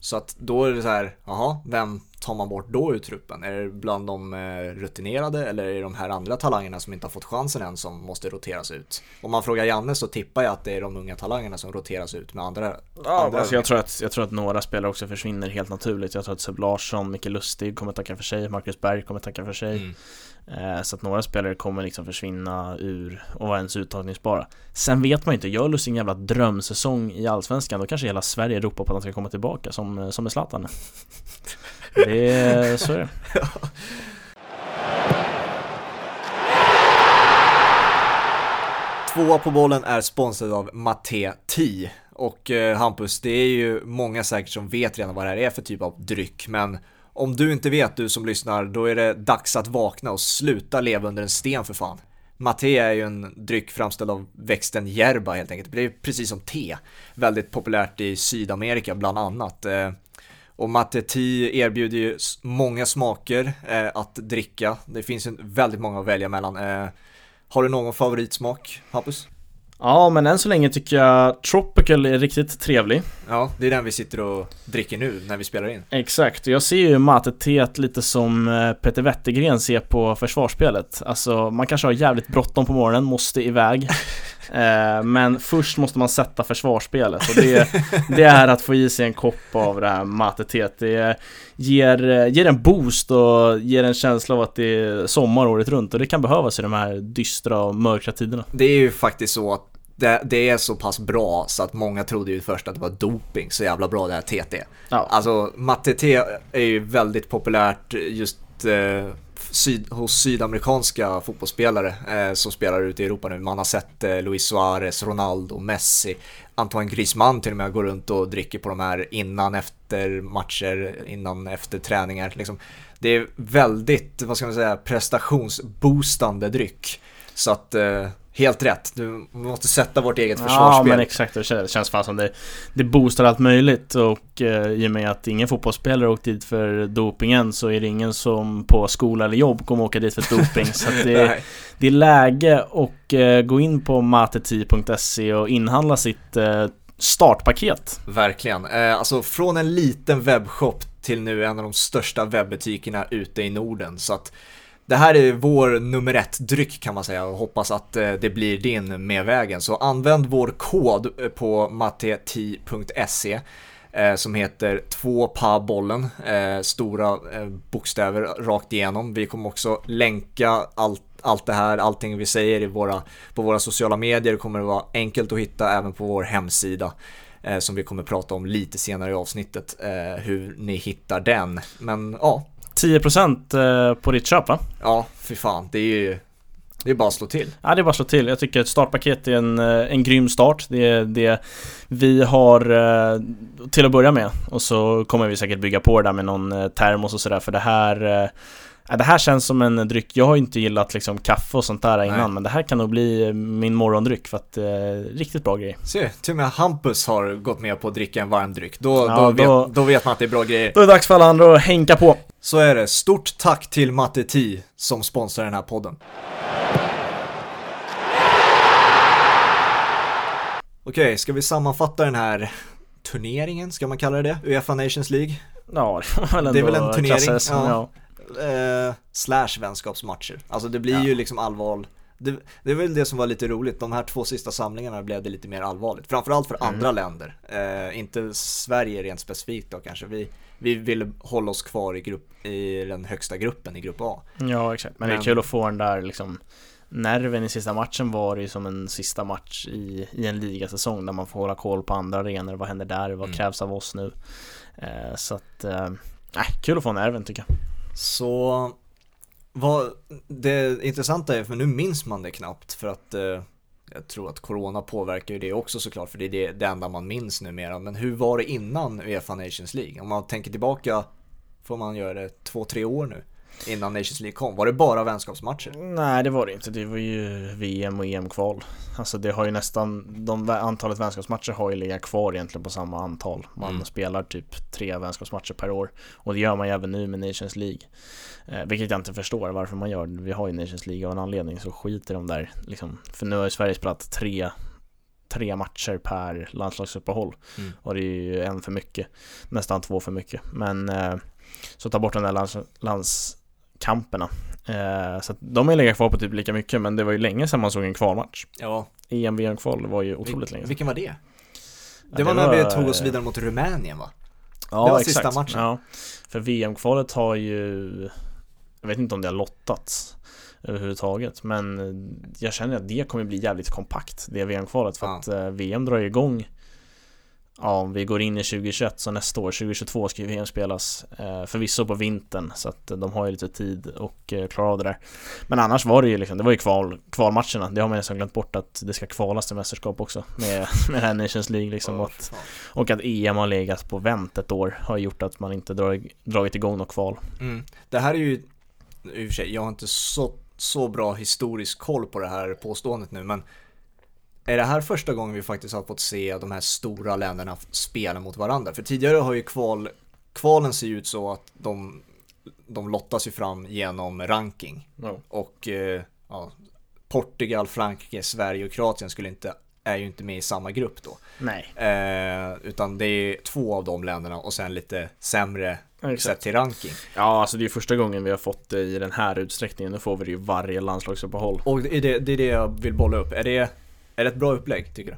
Så att då är det så här, jaha, vem tar man bort då ur truppen? Är det bland de eh, rutinerade eller är det de här andra talangerna som inte har fått chansen än som måste roteras ut? Om man frågar Janne så tippar jag att det är de unga talangerna som roteras ut med andra. Ja, andra alltså jag, tror att, jag tror att några spelare också försvinner helt naturligt. Jag tror att Seb Larsson, Micke Lustig kommer tacka för sig, Marcus Berg kommer tacka för sig. Mm. Eh, så att några spelare kommer liksom försvinna ur och vara ens uttagningsbara. Sen vet man ju inte, gör Lustig en jävla drömsäsong i Allsvenskan då kanske hela Sverige ropar på att han ska komma tillbaka som, eh, som med Zlatan. Det är, så är det. Tvåa på bollen är sponsrad av Matte 10 och eh, Hampus, det är ju många säkert som vet redan vad det här är för typ av dryck, men om du inte vet, du som lyssnar, då är det dags att vakna och sluta leva under en sten för fan. Maté är ju en dryck framställd av växten järba helt enkelt. Det är precis som te. Väldigt populärt i Sydamerika bland annat. Eh, och Matte Tea erbjuder ju många smaker eh, att dricka. Det finns väldigt många att välja mellan. Eh, har du någon favoritsmak, Hampus? Ja, men än så länge tycker jag Tropical är riktigt trevlig. Ja, det är den vi sitter och dricker nu när vi spelar in. Exakt, jag ser ju Mate-teet lite som eh, Peter Wettergren ser på försvarsspelet. Alltså, man kanske har jävligt bråttom på morgonen, måste iväg. eh, men först måste man sätta försvarsspelet och det, det är att få i sig en kopp av det här Mate-teet. Det ger, eh, ger en boost och ger en känsla av att det är sommar året runt och det kan behövas i de här dystra och mörka tiderna. Det är ju faktiskt så att det, det, är så pass bra så att många trodde ju först att det var doping, så jävla bra det här TT. Ja. Alltså matte T är ju väldigt populärt just eh, syd, hos sydamerikanska fotbollsspelare eh, som spelar ute i Europa nu. Man har sett eh, Luis Suarez, Ronaldo, Messi, Antoine Griezmann till och med går runt och dricker på de här innan, efter matcher, innan, efter träningar. Liksom. Det är väldigt, vad ska man säga, prestationsboostande dryck. Så att eh, Helt rätt, du måste sätta vårt eget försvarsspel. Ja men exakt, det känns, fan som det, det boostar allt möjligt och eh, i och med att ingen fotbollsspelare åkt dit för dopingen så är det ingen som på skola eller jobb kommer åka dit för doping. så det, det är läge att eh, gå in på mateti.se och inhandla sitt eh, startpaket. Verkligen, eh, alltså från en liten webbshop till nu en av de största webbutikerna ute i Norden. Så att det här är vår nummer ett dryck kan man säga och hoppas att eh, det blir din med vägen. Så använd vår kod eh, på matteti.se eh, som heter 2 pa bollen, stora bokstäver rakt igenom. Vi kommer också länka allt allt det här, allting vi säger i våra, på våra sociala medier kommer det vara enkelt att hitta även på vår hemsida eh, som vi kommer prata om lite senare i avsnittet, eh, hur ni hittar den. Men ja, 10% eh, på ditt köp va? Ja, för fan. Det är ju det är bara att slå till. Ja, det är bara att slå till. Jag tycker ett startpaket är en, eh, en grym start. Det är det vi har eh, till att börja med. Och så kommer vi säkert bygga på det där med någon termos och sådär. För det här Ja, det här känns som en dryck, jag har inte gillat liksom kaffe och sånt där innan Nej. men det här kan nog bli min morgondryck för att, eh, riktigt bra grej. Se, till och med Hampus har gått med på att dricka en varm dryck. Då, ja, då, då, vet, då vet man att det är bra grejer. Då är det dags för alla andra att hänka på. Så är det. Stort tack till Matte T som sponsrar den här podden. Okej, ska vi sammanfatta den här turneringen, ska man kalla det det? Uefa Nations League? Ja, Det är väl en turnering? ja. ja eh, slash vänskapsmatcher. Alltså det blir ja. ju liksom allvar. Det, det är väl det som var lite roligt, de här två sista samlingarna blev det lite mer allvarligt. Framförallt för mm. andra länder, eh, inte Sverige rent specifikt då kanske. Vi, vi ville hålla oss kvar i, grupp, i den högsta gruppen i grupp A. Ja exakt, men, men det är kul att få den där liksom nerven i sista matchen var ju som en sista match i, i en ligasäsong där man får hålla koll på andra arenor. Vad händer där? Vad mm. krävs av oss nu? Eh, så att, eh, kul att få nerven tycker jag. Så vad det intressanta är, för nu minns man det knappt för att eh, jag tror att corona påverkar ju det också såklart för det är det, det enda man minns numera. Men hur var det innan Uefa Nations League? Om man tänker tillbaka får man göra det två, tre år nu innan Nations League kom? Var det bara vänskapsmatcher? Nej det var det inte, det var ju VM och EM-kval. Alltså det har ju nästan, de antalet vänskapsmatcher har ju legat kvar egentligen på samma antal. Man mm. spelar typ tre vänskapsmatcher per år. Och det gör man ju även nu med Nations League. Eh, Vilket jag inte förstår varför man gör. Vi har ju Nations League av en anledning så skiter de där liksom. För nu har ju Sverige spelat tre tre matcher per landslagsuppehåll. Mm. och det är ju en för mycket. Nästan två för mycket. Men eh, så ta bort de där lands, landskamperna eh, så att de är legat kvar på typ lika mycket men det var ju länge sedan man såg en kvalmatch ja EM VM kval var ju otroligt Vil länge sedan. vilken var det? Det, det var när var, vi tog oss vidare mot Rumänien va? Ja, det var exakt. sista matchen ja. För VM-kvalet har ju Jag vet inte om det har lottats överhuvudtaget. Men jag känner att det kommer bli jävligt kompakt, det VM-kvalet. För ja. att eh, VM drar igång Ja, om vi går in i 2021 så nästa år, 2022 ska ju VM spelas eh, Förvisso på vintern så att de har ju lite tid och eh, klara av det där. Men annars var det ju liksom, det var ju kval, kvalmatcherna. Det har man nästan glömt bort att det ska kvalas till mästerskap också Med, med det här Nations League liksom oh, och, att, och att EM har legat på vänt ett år Har gjort att man inte dragit, dragit igång något kval. Mm. Det här är ju i och för sig, jag har inte så så bra historisk koll på det här påståendet nu, men är det här första gången vi faktiskt har fått se de här stora länderna spela mot varandra? För tidigare har ju kval, kvalen ser ut så att de, de lottas ju fram genom ranking. No. Och eh, ja, Portugal, Frankrike, Sverige och Kroatien skulle inte, är ju inte med i samma grupp då. Nej. Eh, utan det är två av de länderna och sen lite sämre Exakt. sett till ranking. Ja, alltså det är första gången vi har fått det i den här utsträckningen. Nu får vi det ju varje landslagsuppehåll. Och det är det, det är det jag vill bolla upp. Är det, är det ett bra upplägg, tycker du?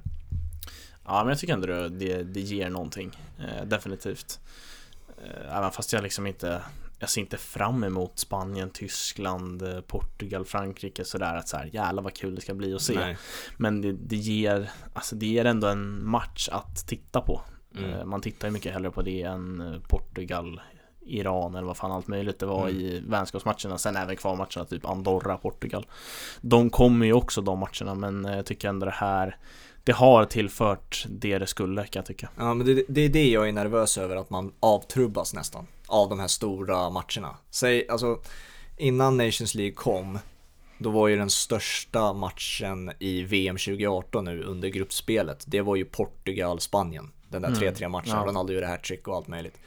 Ja, men jag tycker ändå det, det, det ger någonting. Eh, definitivt. Eh, även fast jag liksom inte jag ser inte fram emot Spanien, Tyskland, eh, Portugal, Frankrike sådär att så här, jävlar vad kul det ska bli att se. Nej. Men det, det, ger, alltså det ger ändå en match att titta på. Mm. Eh, man tittar ju mycket hellre på det än eh, Portugal, Iran eller vad fan allt möjligt det var mm. i vänskapsmatcherna. Sen även kvalmatcherna, typ Andorra, Portugal. De kommer ju också de matcherna, men jag tycker ändå det här det har tillfört det det skulle kan jag tycka. Ja men det, det är det jag är nervös över, att man avtrubbas nästan av de här stora matcherna. Säg, alltså innan Nations League kom, då var ju den största matchen i VM 2018 nu under gruppspelet, det var ju Portugal-Spanien. Den där 3-3 mm. matchen, ja. Ronaldo gjorde hattrick och allt möjligt.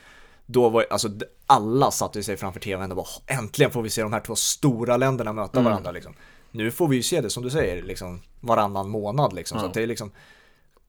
Då var alltså alla satte sig framför tvn och bara äntligen får vi se de här två stora länderna möta mm. varandra liksom. Nu får vi ju se det som du säger, liksom varannan månad liksom. Ja. Så det är liksom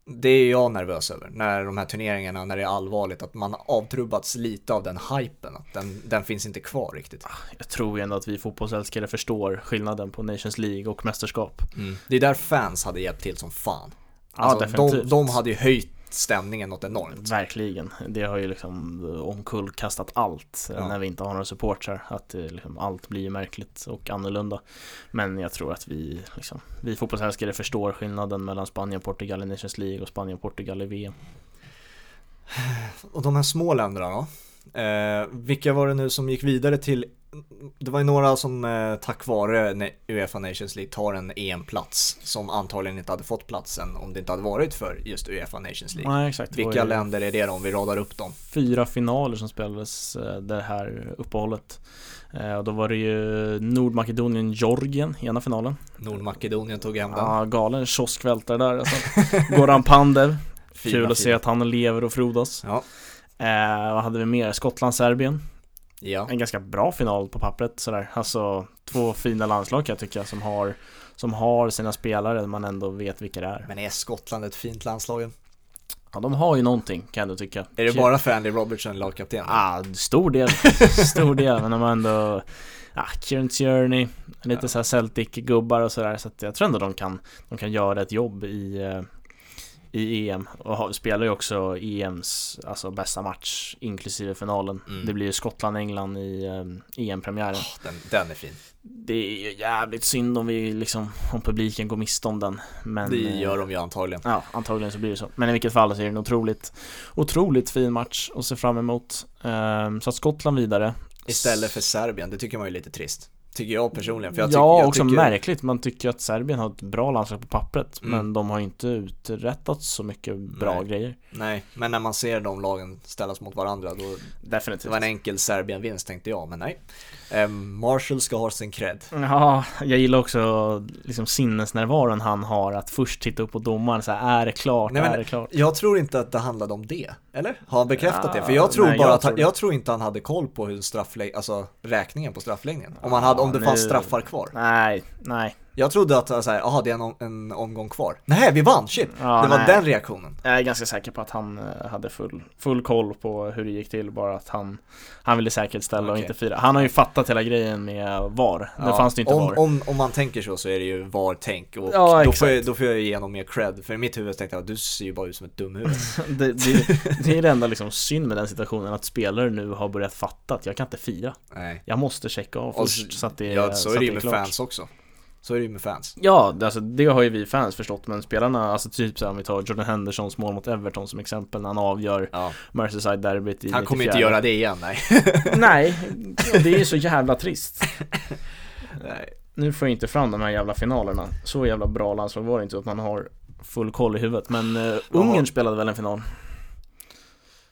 det är jag nervös över, när de här turneringarna, när det är allvarligt, att man avtrubbats lite av den hypen, att den, den finns inte kvar riktigt. Ah, jag tror ändå att vi fotbollsälskare förstår skillnaden på Nations League och mästerskap. Mm. Det är där fans hade hjälpt till som fan. Alltså, ja, definitivt. De, de hade ju höjt stämningen något enormt. Verkligen. Det har ju liksom omkullkastat allt ja. när vi inte har några supportrar. Att liksom, allt blir märkligt och annorlunda. Men jag tror att vi, liksom, vi fotbollsälskare förstår skillnaden mellan Spanien och Portugal i Nations League och Spanien och Portugal i VM. Och de här små länderna då? Eh, vilka var det nu som gick vidare till det var ju några som eh, tack vare Uefa Nations League tar en EM-plats som antagligen inte hade fått platsen om det inte hade varit för just Uefa Nations League. Nej, exakt. Vilka länder är det då om vi radar upp dem? Fyra finaler som spelades eh, det här uppehållet. Eh, och då var det ju Nordmakedonien, Georgien i ena finalen. Nordmakedonien tog hem den. Ja, galen kioskvältare där alltså. Goran Pandev. Kul att se att han lever och frodas. Ja. Eh, vad hade vi mer? Skottland, Serbien. Ja. En ganska bra final på pappret sådär. Alltså två fina landslag kan jag tycka som har som har sina spelare man ändå vet vilka det är. Men är Skottland ett fint landslag? Ja, de har ju någonting kan jag ändå tycka. Är det bara för Andy Robertson lagkapten? Ja, ah, stor del. stor del, men de har ändå ja, Kieran Tierney, lite ja. så Celtic-gubbar och sådär. Så att jag tror ändå de kan, de kan göra ett jobb i, eh, i EM och spelar ju också EMs alltså bästa match inklusive finalen. Mm. Det blir ju Skottland-England i um, EM-premiären. Oh, den, den är fin. Det är ju jävligt synd om vi liksom, om publiken går miste om den. Men, det gör de ju antagligen. Ja, antagligen så blir det så. Men i vilket fall så är det en otroligt, otroligt fin match att se fram emot. Um, så att Skottland vidare. Istället för Serbien, det tycker man är lite trist. Tycker jag personligen. För jag ja, tycker, jag också tycker, märkligt. Man tycker att Serbien har ett bra landslag på pappret Mm. Men de har inte uträttat så mycket bra Nej. grejer Nej, men när man ser de lagen ställas mot varandra då det Definitivt var en enkel Serbien-vinst tänkte jag, men nej. Eh, Marshall ska ha sin cred. Ja, jag gillar också liksom sinnesnärvaron han har att först titta upp på domaren så här, är det klart, Nej, men- är det klart? Jag tror inte att det handlade om det, eller? Har han bekräftat Ja, det? För jag tror nej, bara jag att han, tror det. jag tror inte han hade koll på hur strafflägg, alltså räkningen på straffläggningen. Om, han hade, om det fanns straffar kvar. Nej, nej Jag trodde att så här, jaha det är en, en omgång kvar. Nej, vi vann, shit! Ja, det var nej. den reaktionen. Jag är ganska säker på att han eh, hade full, full koll på hur det gick till Bara att han, han ville säkerställa och Okej. inte fira Han har ju fattat hela grejen med VAR Ja, fanns det inte om, VAR om, om man tänker så så är det ju VAR-tänk och Ja, då, får jag, då får jag ge honom mer cred. För i mitt huvud tänkte jag att du ser ju bara ut som ett dumhuvud. det, det, det är det enda liksom synd med den situationen Att spelare nu har börjat fatta att jag kan inte fira Nej. Jag måste checka av Och först så att det, ja, så är att det ju med klart. fans också. Så är det ju med fans. Ja, det- alltså det har ju vi fans förstått Men spelarna, alltså typ så här, om vi tar Jordan Hendersons mål mot Everton som exempel När han avgör Ja. Merseyside-derbyt i Han kommer 94. inte göra det igen, nej. Nej, det är ju så jävla trist nej. Nu får jag inte fram de här jävla finalerna Så jävla bra landslag var det inte att man har full koll i huvudet Men uh, Ungern spelade väl en final?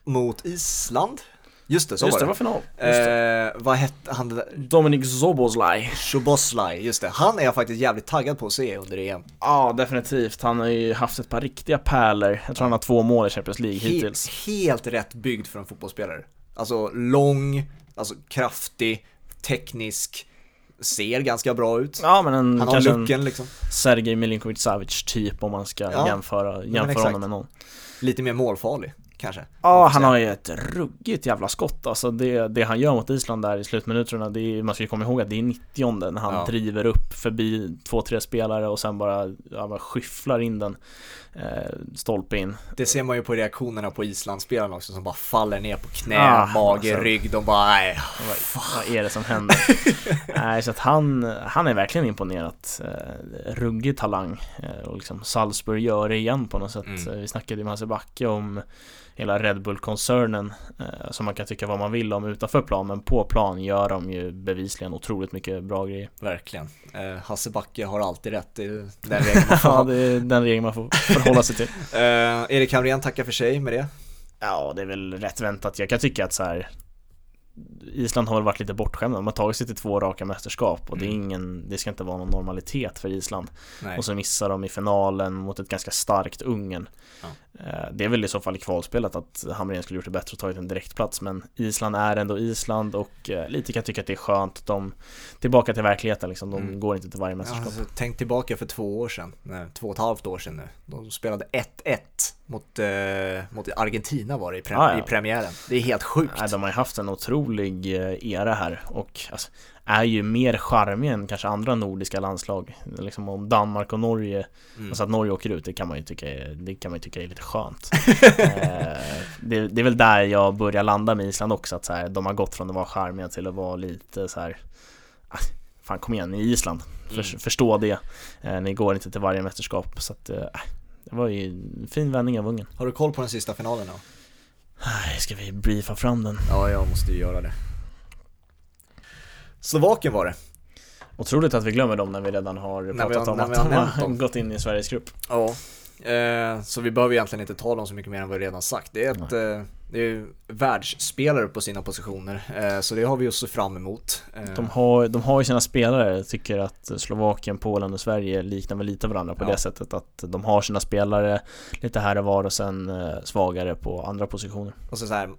Mot Island? Just det, så Just var det, det. var final Just. Eh, vad hette han? där? Dominik Zoboslaj Shoboslaj, just det. Han är jag faktiskt jävligt taggad på att se under EM. Ja, definitivt. Han har ju haft ett par riktiga pärlor Jag tror han har två mål i Champions League hittills He- helt rätt byggd för en fotbollsspelare. Alltså lång, alltså kraftig, teknisk, ser ganska bra ut. Ja, men en, Han har looken liksom. Sergej Milinkovic Savic typ om man ska Ja. jämföra, jämföra honom med någon Lite mer målfarlig, kanske. Ja, han har ju ett ruggigt jävla skott alltså det, det han gör mot Island där i slutminuterna det är, Man ska ju komma ihåg att det är 90 när han Ja. driver upp förbi två, tre spelare och sen bara, ja, bara skyfflar in den eh, Stolpe in Det ser man ju på reaktionerna på Islandsspelarna också som bara faller ner på knä, Ah, mage, alltså. rygg. De bara nej. Vad, vad är det som händer? Nej, så att han, han är verkligen imponerat eh, Ruggig talang eh, och liksom Salzburg gör det igen på något sätt Mm. Eh, Vi snackade ju med Hasse Backe om hela Red Bull-koncernen eh, Som man kan tycka vad man vill om utanför plan Men på plan gör de ju bevisligen otroligt mycket bra grejer Verkligen. Eh, Hasse Backe har alltid rätt. Det är den regeln man får Ja, det är den regeln man får förhålla sig till Eh, Erik Hamrén tackar för sig med det. Ja, det är väl rätt väntat. Jag kan tycka att så här Island har väl varit lite bortskämda. De har tagit sig till två raka mästerskap och det är Mm. ingen, det ska inte vara någon normalitet för Island. Nej. Och så missar de i finalen mot ett ganska starkt Ungern. Ja. Eh, Det är väl i så fall i kvalspelet att Hamrén skulle gjort det bättre och tagit en direktplats men Island är ändå Island och eh, lite kan tycka att det är skönt att de Tillbaka till verkligheten liksom, de Mm. går inte till varje Ja, mästerskap. alltså, tänk tillbaka för två år sedan, nej, två och ett halvt år sedan nu. De spelade 1-1 mot, eh, mot Argentina var det i, pre- Ja, ja. i premiären. Det är helt sjukt. Nej, de har ju haft en otrolig eh, era här och alltså, är ju mer charmiga än kanske andra nordiska landslag. Liksom om Danmark och Norge, Mm. alltså att Norge åker ut, det kan man ju tycka är, det kan man tycka är lite skönt. eh, det, det är väl där jag börjar landa med Island också, att så här, de har gått från att vara charmiga till att vara lite så här. ah, Fan kom igen, ni är Island, För, Mm. förstå det. Eh, ni går inte till varje mästerskap så att eh, det var ju en fin vändning av Ungern. Har du koll på den sista finalen då? Ah, Ska vi briefa fram den? Ja, jag måste ju göra det. Slovakien var det. Otroligt att vi glömmer dem när vi redan har pratat har- om att de har dem. gått in i Sveriges grupp. Ja. Eh, så vi behöver egentligen inte tala om så mycket mer än vad vi redan sagt. Det är ett eh, det är världsspelare på sina positioner, eh, så det har vi att se fram emot. Eh, De har, de har ju sina spelare, jag tycker att Slovakien, Polen och Sverige liknar väl lite varandra på Ja. det sättet att de har sina spelare lite här och var och sen eh, svagare på andra positioner. Och så, så här,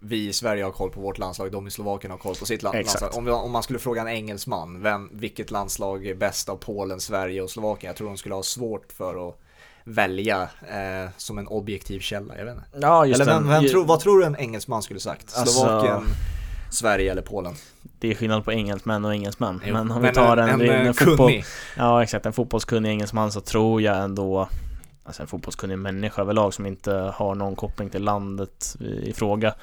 vi i Sverige har koll på vårt landslag, de i Slovakien har koll på sitt land, Exakt. landslag. Om, vi, om man skulle fråga en engelsman, vem, vilket landslag är bäst av Polen, Sverige och Slovakien? Jag tror de skulle ha svårt för att välja eh, som en objektiv källa, jag vet inte. Ja, Eller vem, vem tror, vad tror du en engelsman skulle sagt? Alltså- Slovakien, Sverige eller Polen? Det är skillnad på engelsmän och engelsmän. Jo, Men om vi tar en, en, en, en fotboll. Ja exakt, en fotbollskunnig engelsman så tror jag ändå Alltså en fotbollskunnig människa överlag som inte har någon koppling till landet i, fråga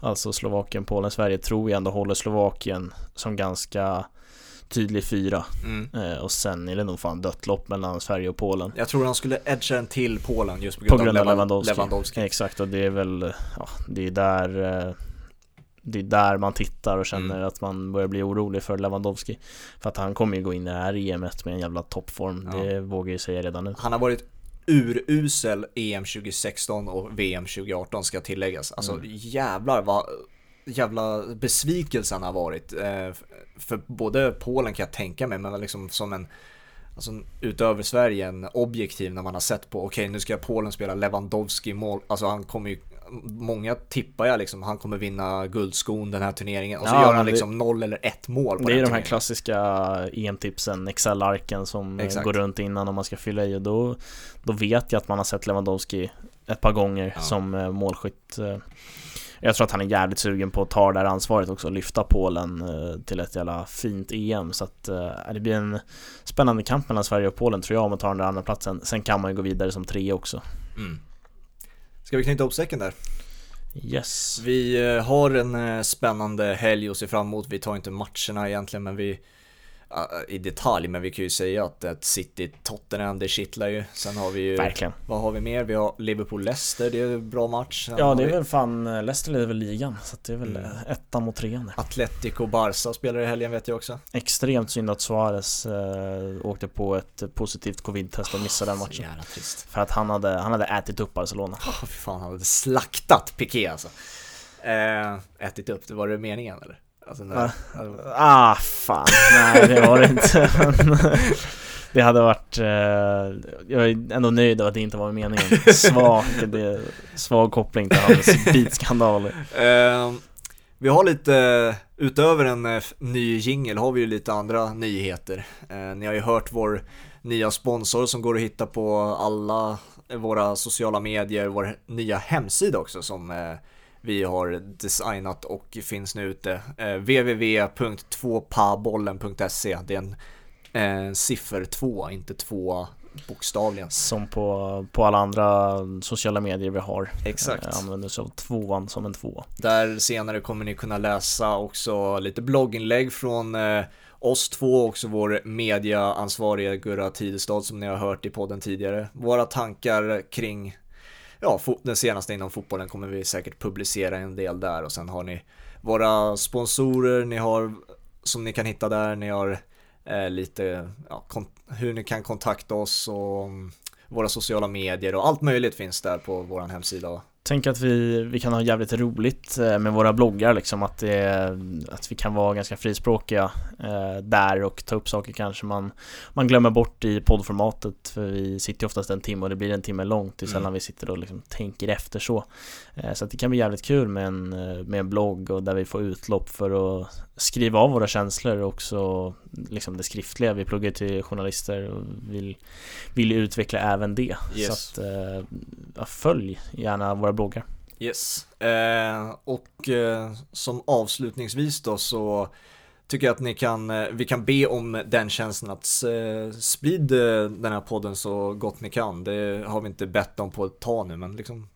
Alltså Slovakien, Polen, Sverige tror jag ändå håller Slovakien som ganska tydlig fyra Mm. eh, Och sen är det nog fan dött lopp mellan Sverige och Polen Jag tror han skulle edga den till Polen just på På grund, grund av Lewandowski. Lewandowski. Exakt och det är väl, ja det är där eh, det är där man tittar och känner Mm. att man börjar bli orolig för Lewandowski. För att han kommer ju gå in i det här EMet med en jävla toppform. Ja. Det vågar jag ju säga redan nu. Han har varit urusel EM 2016 och VM 2018 ska tilläggas. Alltså Mm. jävlar vad jävla besvikelsen har varit. Eh, för både Polen kan jag tänka mig, men liksom som en Alltså utöver Sverige en objektiv när man har sett på, okej nu ska Polen spela Lewandowski mål, alltså han kommer ju Många tippar jag liksom, han kommer vinna guldskon den här turneringen och så Ja, gör han det- liksom noll eller ett mål på Det är de här turneringen. klassiska EM-tipsen, Excel-arken som eh, Exakt. går runt innan om man ska fylla i och då, då vet jag att man har sett Lewandowski ett par gånger Ja. som eh, målskytt. eh. Jag tror att han är jävligt sugen på att ta det här ansvaret också, lyfta Polen till ett jävla fint EM. Så att det blir en spännande kamp mellan Sverige och Polen tror jag om att ta den där andra platsen. Sen kan man ju gå vidare som tre också. Mm. Ska vi knyta ihop säcken där? Yes. Vi eh, har en eh, spännande helg att se fram emot. Vi tar inte matcherna egentligen men vi i detalj, men vi kan ju säga att ett City-Tottenham, det kittlar ju. Sen har vi ju, Verkligen. vad har vi mer? Vi har Liverpool-Leicester, det är en bra match. Sen Ja det är vi väl fan, eh, Leicester leder väl ligan så att det är väl Mm. eh, ettan mot trean där. Atletico Barca spelar i helgen vet jag också. Extremt synd att Suarez eh, åkte på ett positivt covid-test och missade den Så matchen. jävla trist. För att han hade, han hade ätit upp Barcelona. Åh fy fan, han hade slaktat Piqué alltså. Eh, ätit upp, det var det meningen eller? Alltså, när, Va? Ah, fan. Nej, det var det inte. Det hade varit... Eh, jag är ändå nöjd av att det inte var meningen. Svag, det, svag koppling till hans beatskandal. Eh, vi har lite, utöver en eh, ny jingle har vi ju lite andra nyheter. Eh, ni har ju hört vår nya sponsor som går att hitta på alla våra sociala medier, vår nya hemsida också som eh, vi har designat och finns nu ute. Eh, www.2pabollen.se Det är en eh, siffer 2, inte två bokstavligen. Som på, på alla andra sociala medier vi har. Exakt. Eh, använder sig av tvåan som en två. Där senare kommer ni kunna läsa också lite blogginlägg från eh, oss två, också vår mediaansvarige Gurra Tidestad som ni har hört i podden tidigare. Våra tankar kring ja, den senaste inom fotbollen kommer vi säkert publicera en del där och sen har ni våra sponsorer, ni har som ni kan hitta där, ni har eh, lite ja, hur ni kan kontakta oss och mm, våra sociala medier och allt möjligt finns där på vår hemsida. Tänk att vi, vi kan ha jävligt roligt eh, med våra bloggar liksom att, det, att vi kan vara ganska frispråkiga eh, där och ta upp saker kanske man, man glömmer bort i poddformatet för vi sitter oftast en timme och det blir en timme långt det är sällan Mm. vi sitter och liksom tänker efter så eh, så det kan bli jävligt kul med en, eh, med en blogg och där vi får utlopp för att skriva av våra känslor och också liksom det skriftliga vi pluggar till journalister och vill, vill utveckla även det Yes. så att eh, följ gärna våra bloggar Yes, eh, och eh, som avslutningsvis då så tycker jag att ni kan, eh, vi kan be om den tjänsten att eh, sprid eh, den här podden så gott ni kan. Det har vi inte bett om på ett tag nu, men liksom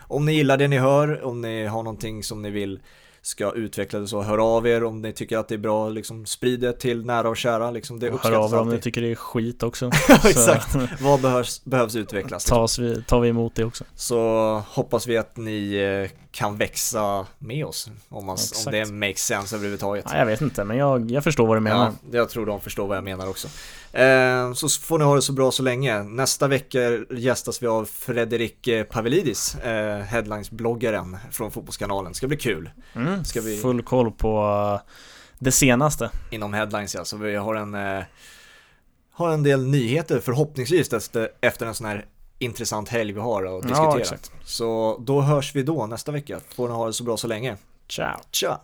om ni gillar det ni hör, om ni har någonting som ni vill ska utveckla det så hör av er om ni tycker att det är bra, liksom sprid det till nära och kära, liksom det Hör uppskattas av er om ni tycker det är skit också. Exakt. Vad behövs, behövs utvecklas? liksom? tas vi, tar vi emot det också. Så hoppas vi att ni eh, kan växa med oss. Om, man, om det makes sense överhuvudtaget. Ja, jag vet inte, men jag, jag förstår vad du menar. Ja, jag tror de förstår vad jag menar också. Eh, så får ni ha det så bra så länge. Nästa vecka gästas vi av Fredrik eh, Pavelidis, eh, headlines-bloggaren från Fotbollskanalen. Ska bli kul Mm, Ska vi- Full koll på uh, det senaste. inom headlines ja. Så vi har en, eh, har en del nyheter förhoppningsvis efter, efter en sån här intressant helg vi har att diskutera. Ja. Så då hörs vi då nästa vecka. Får ni ha det så bra så länge. Ciao. Tja!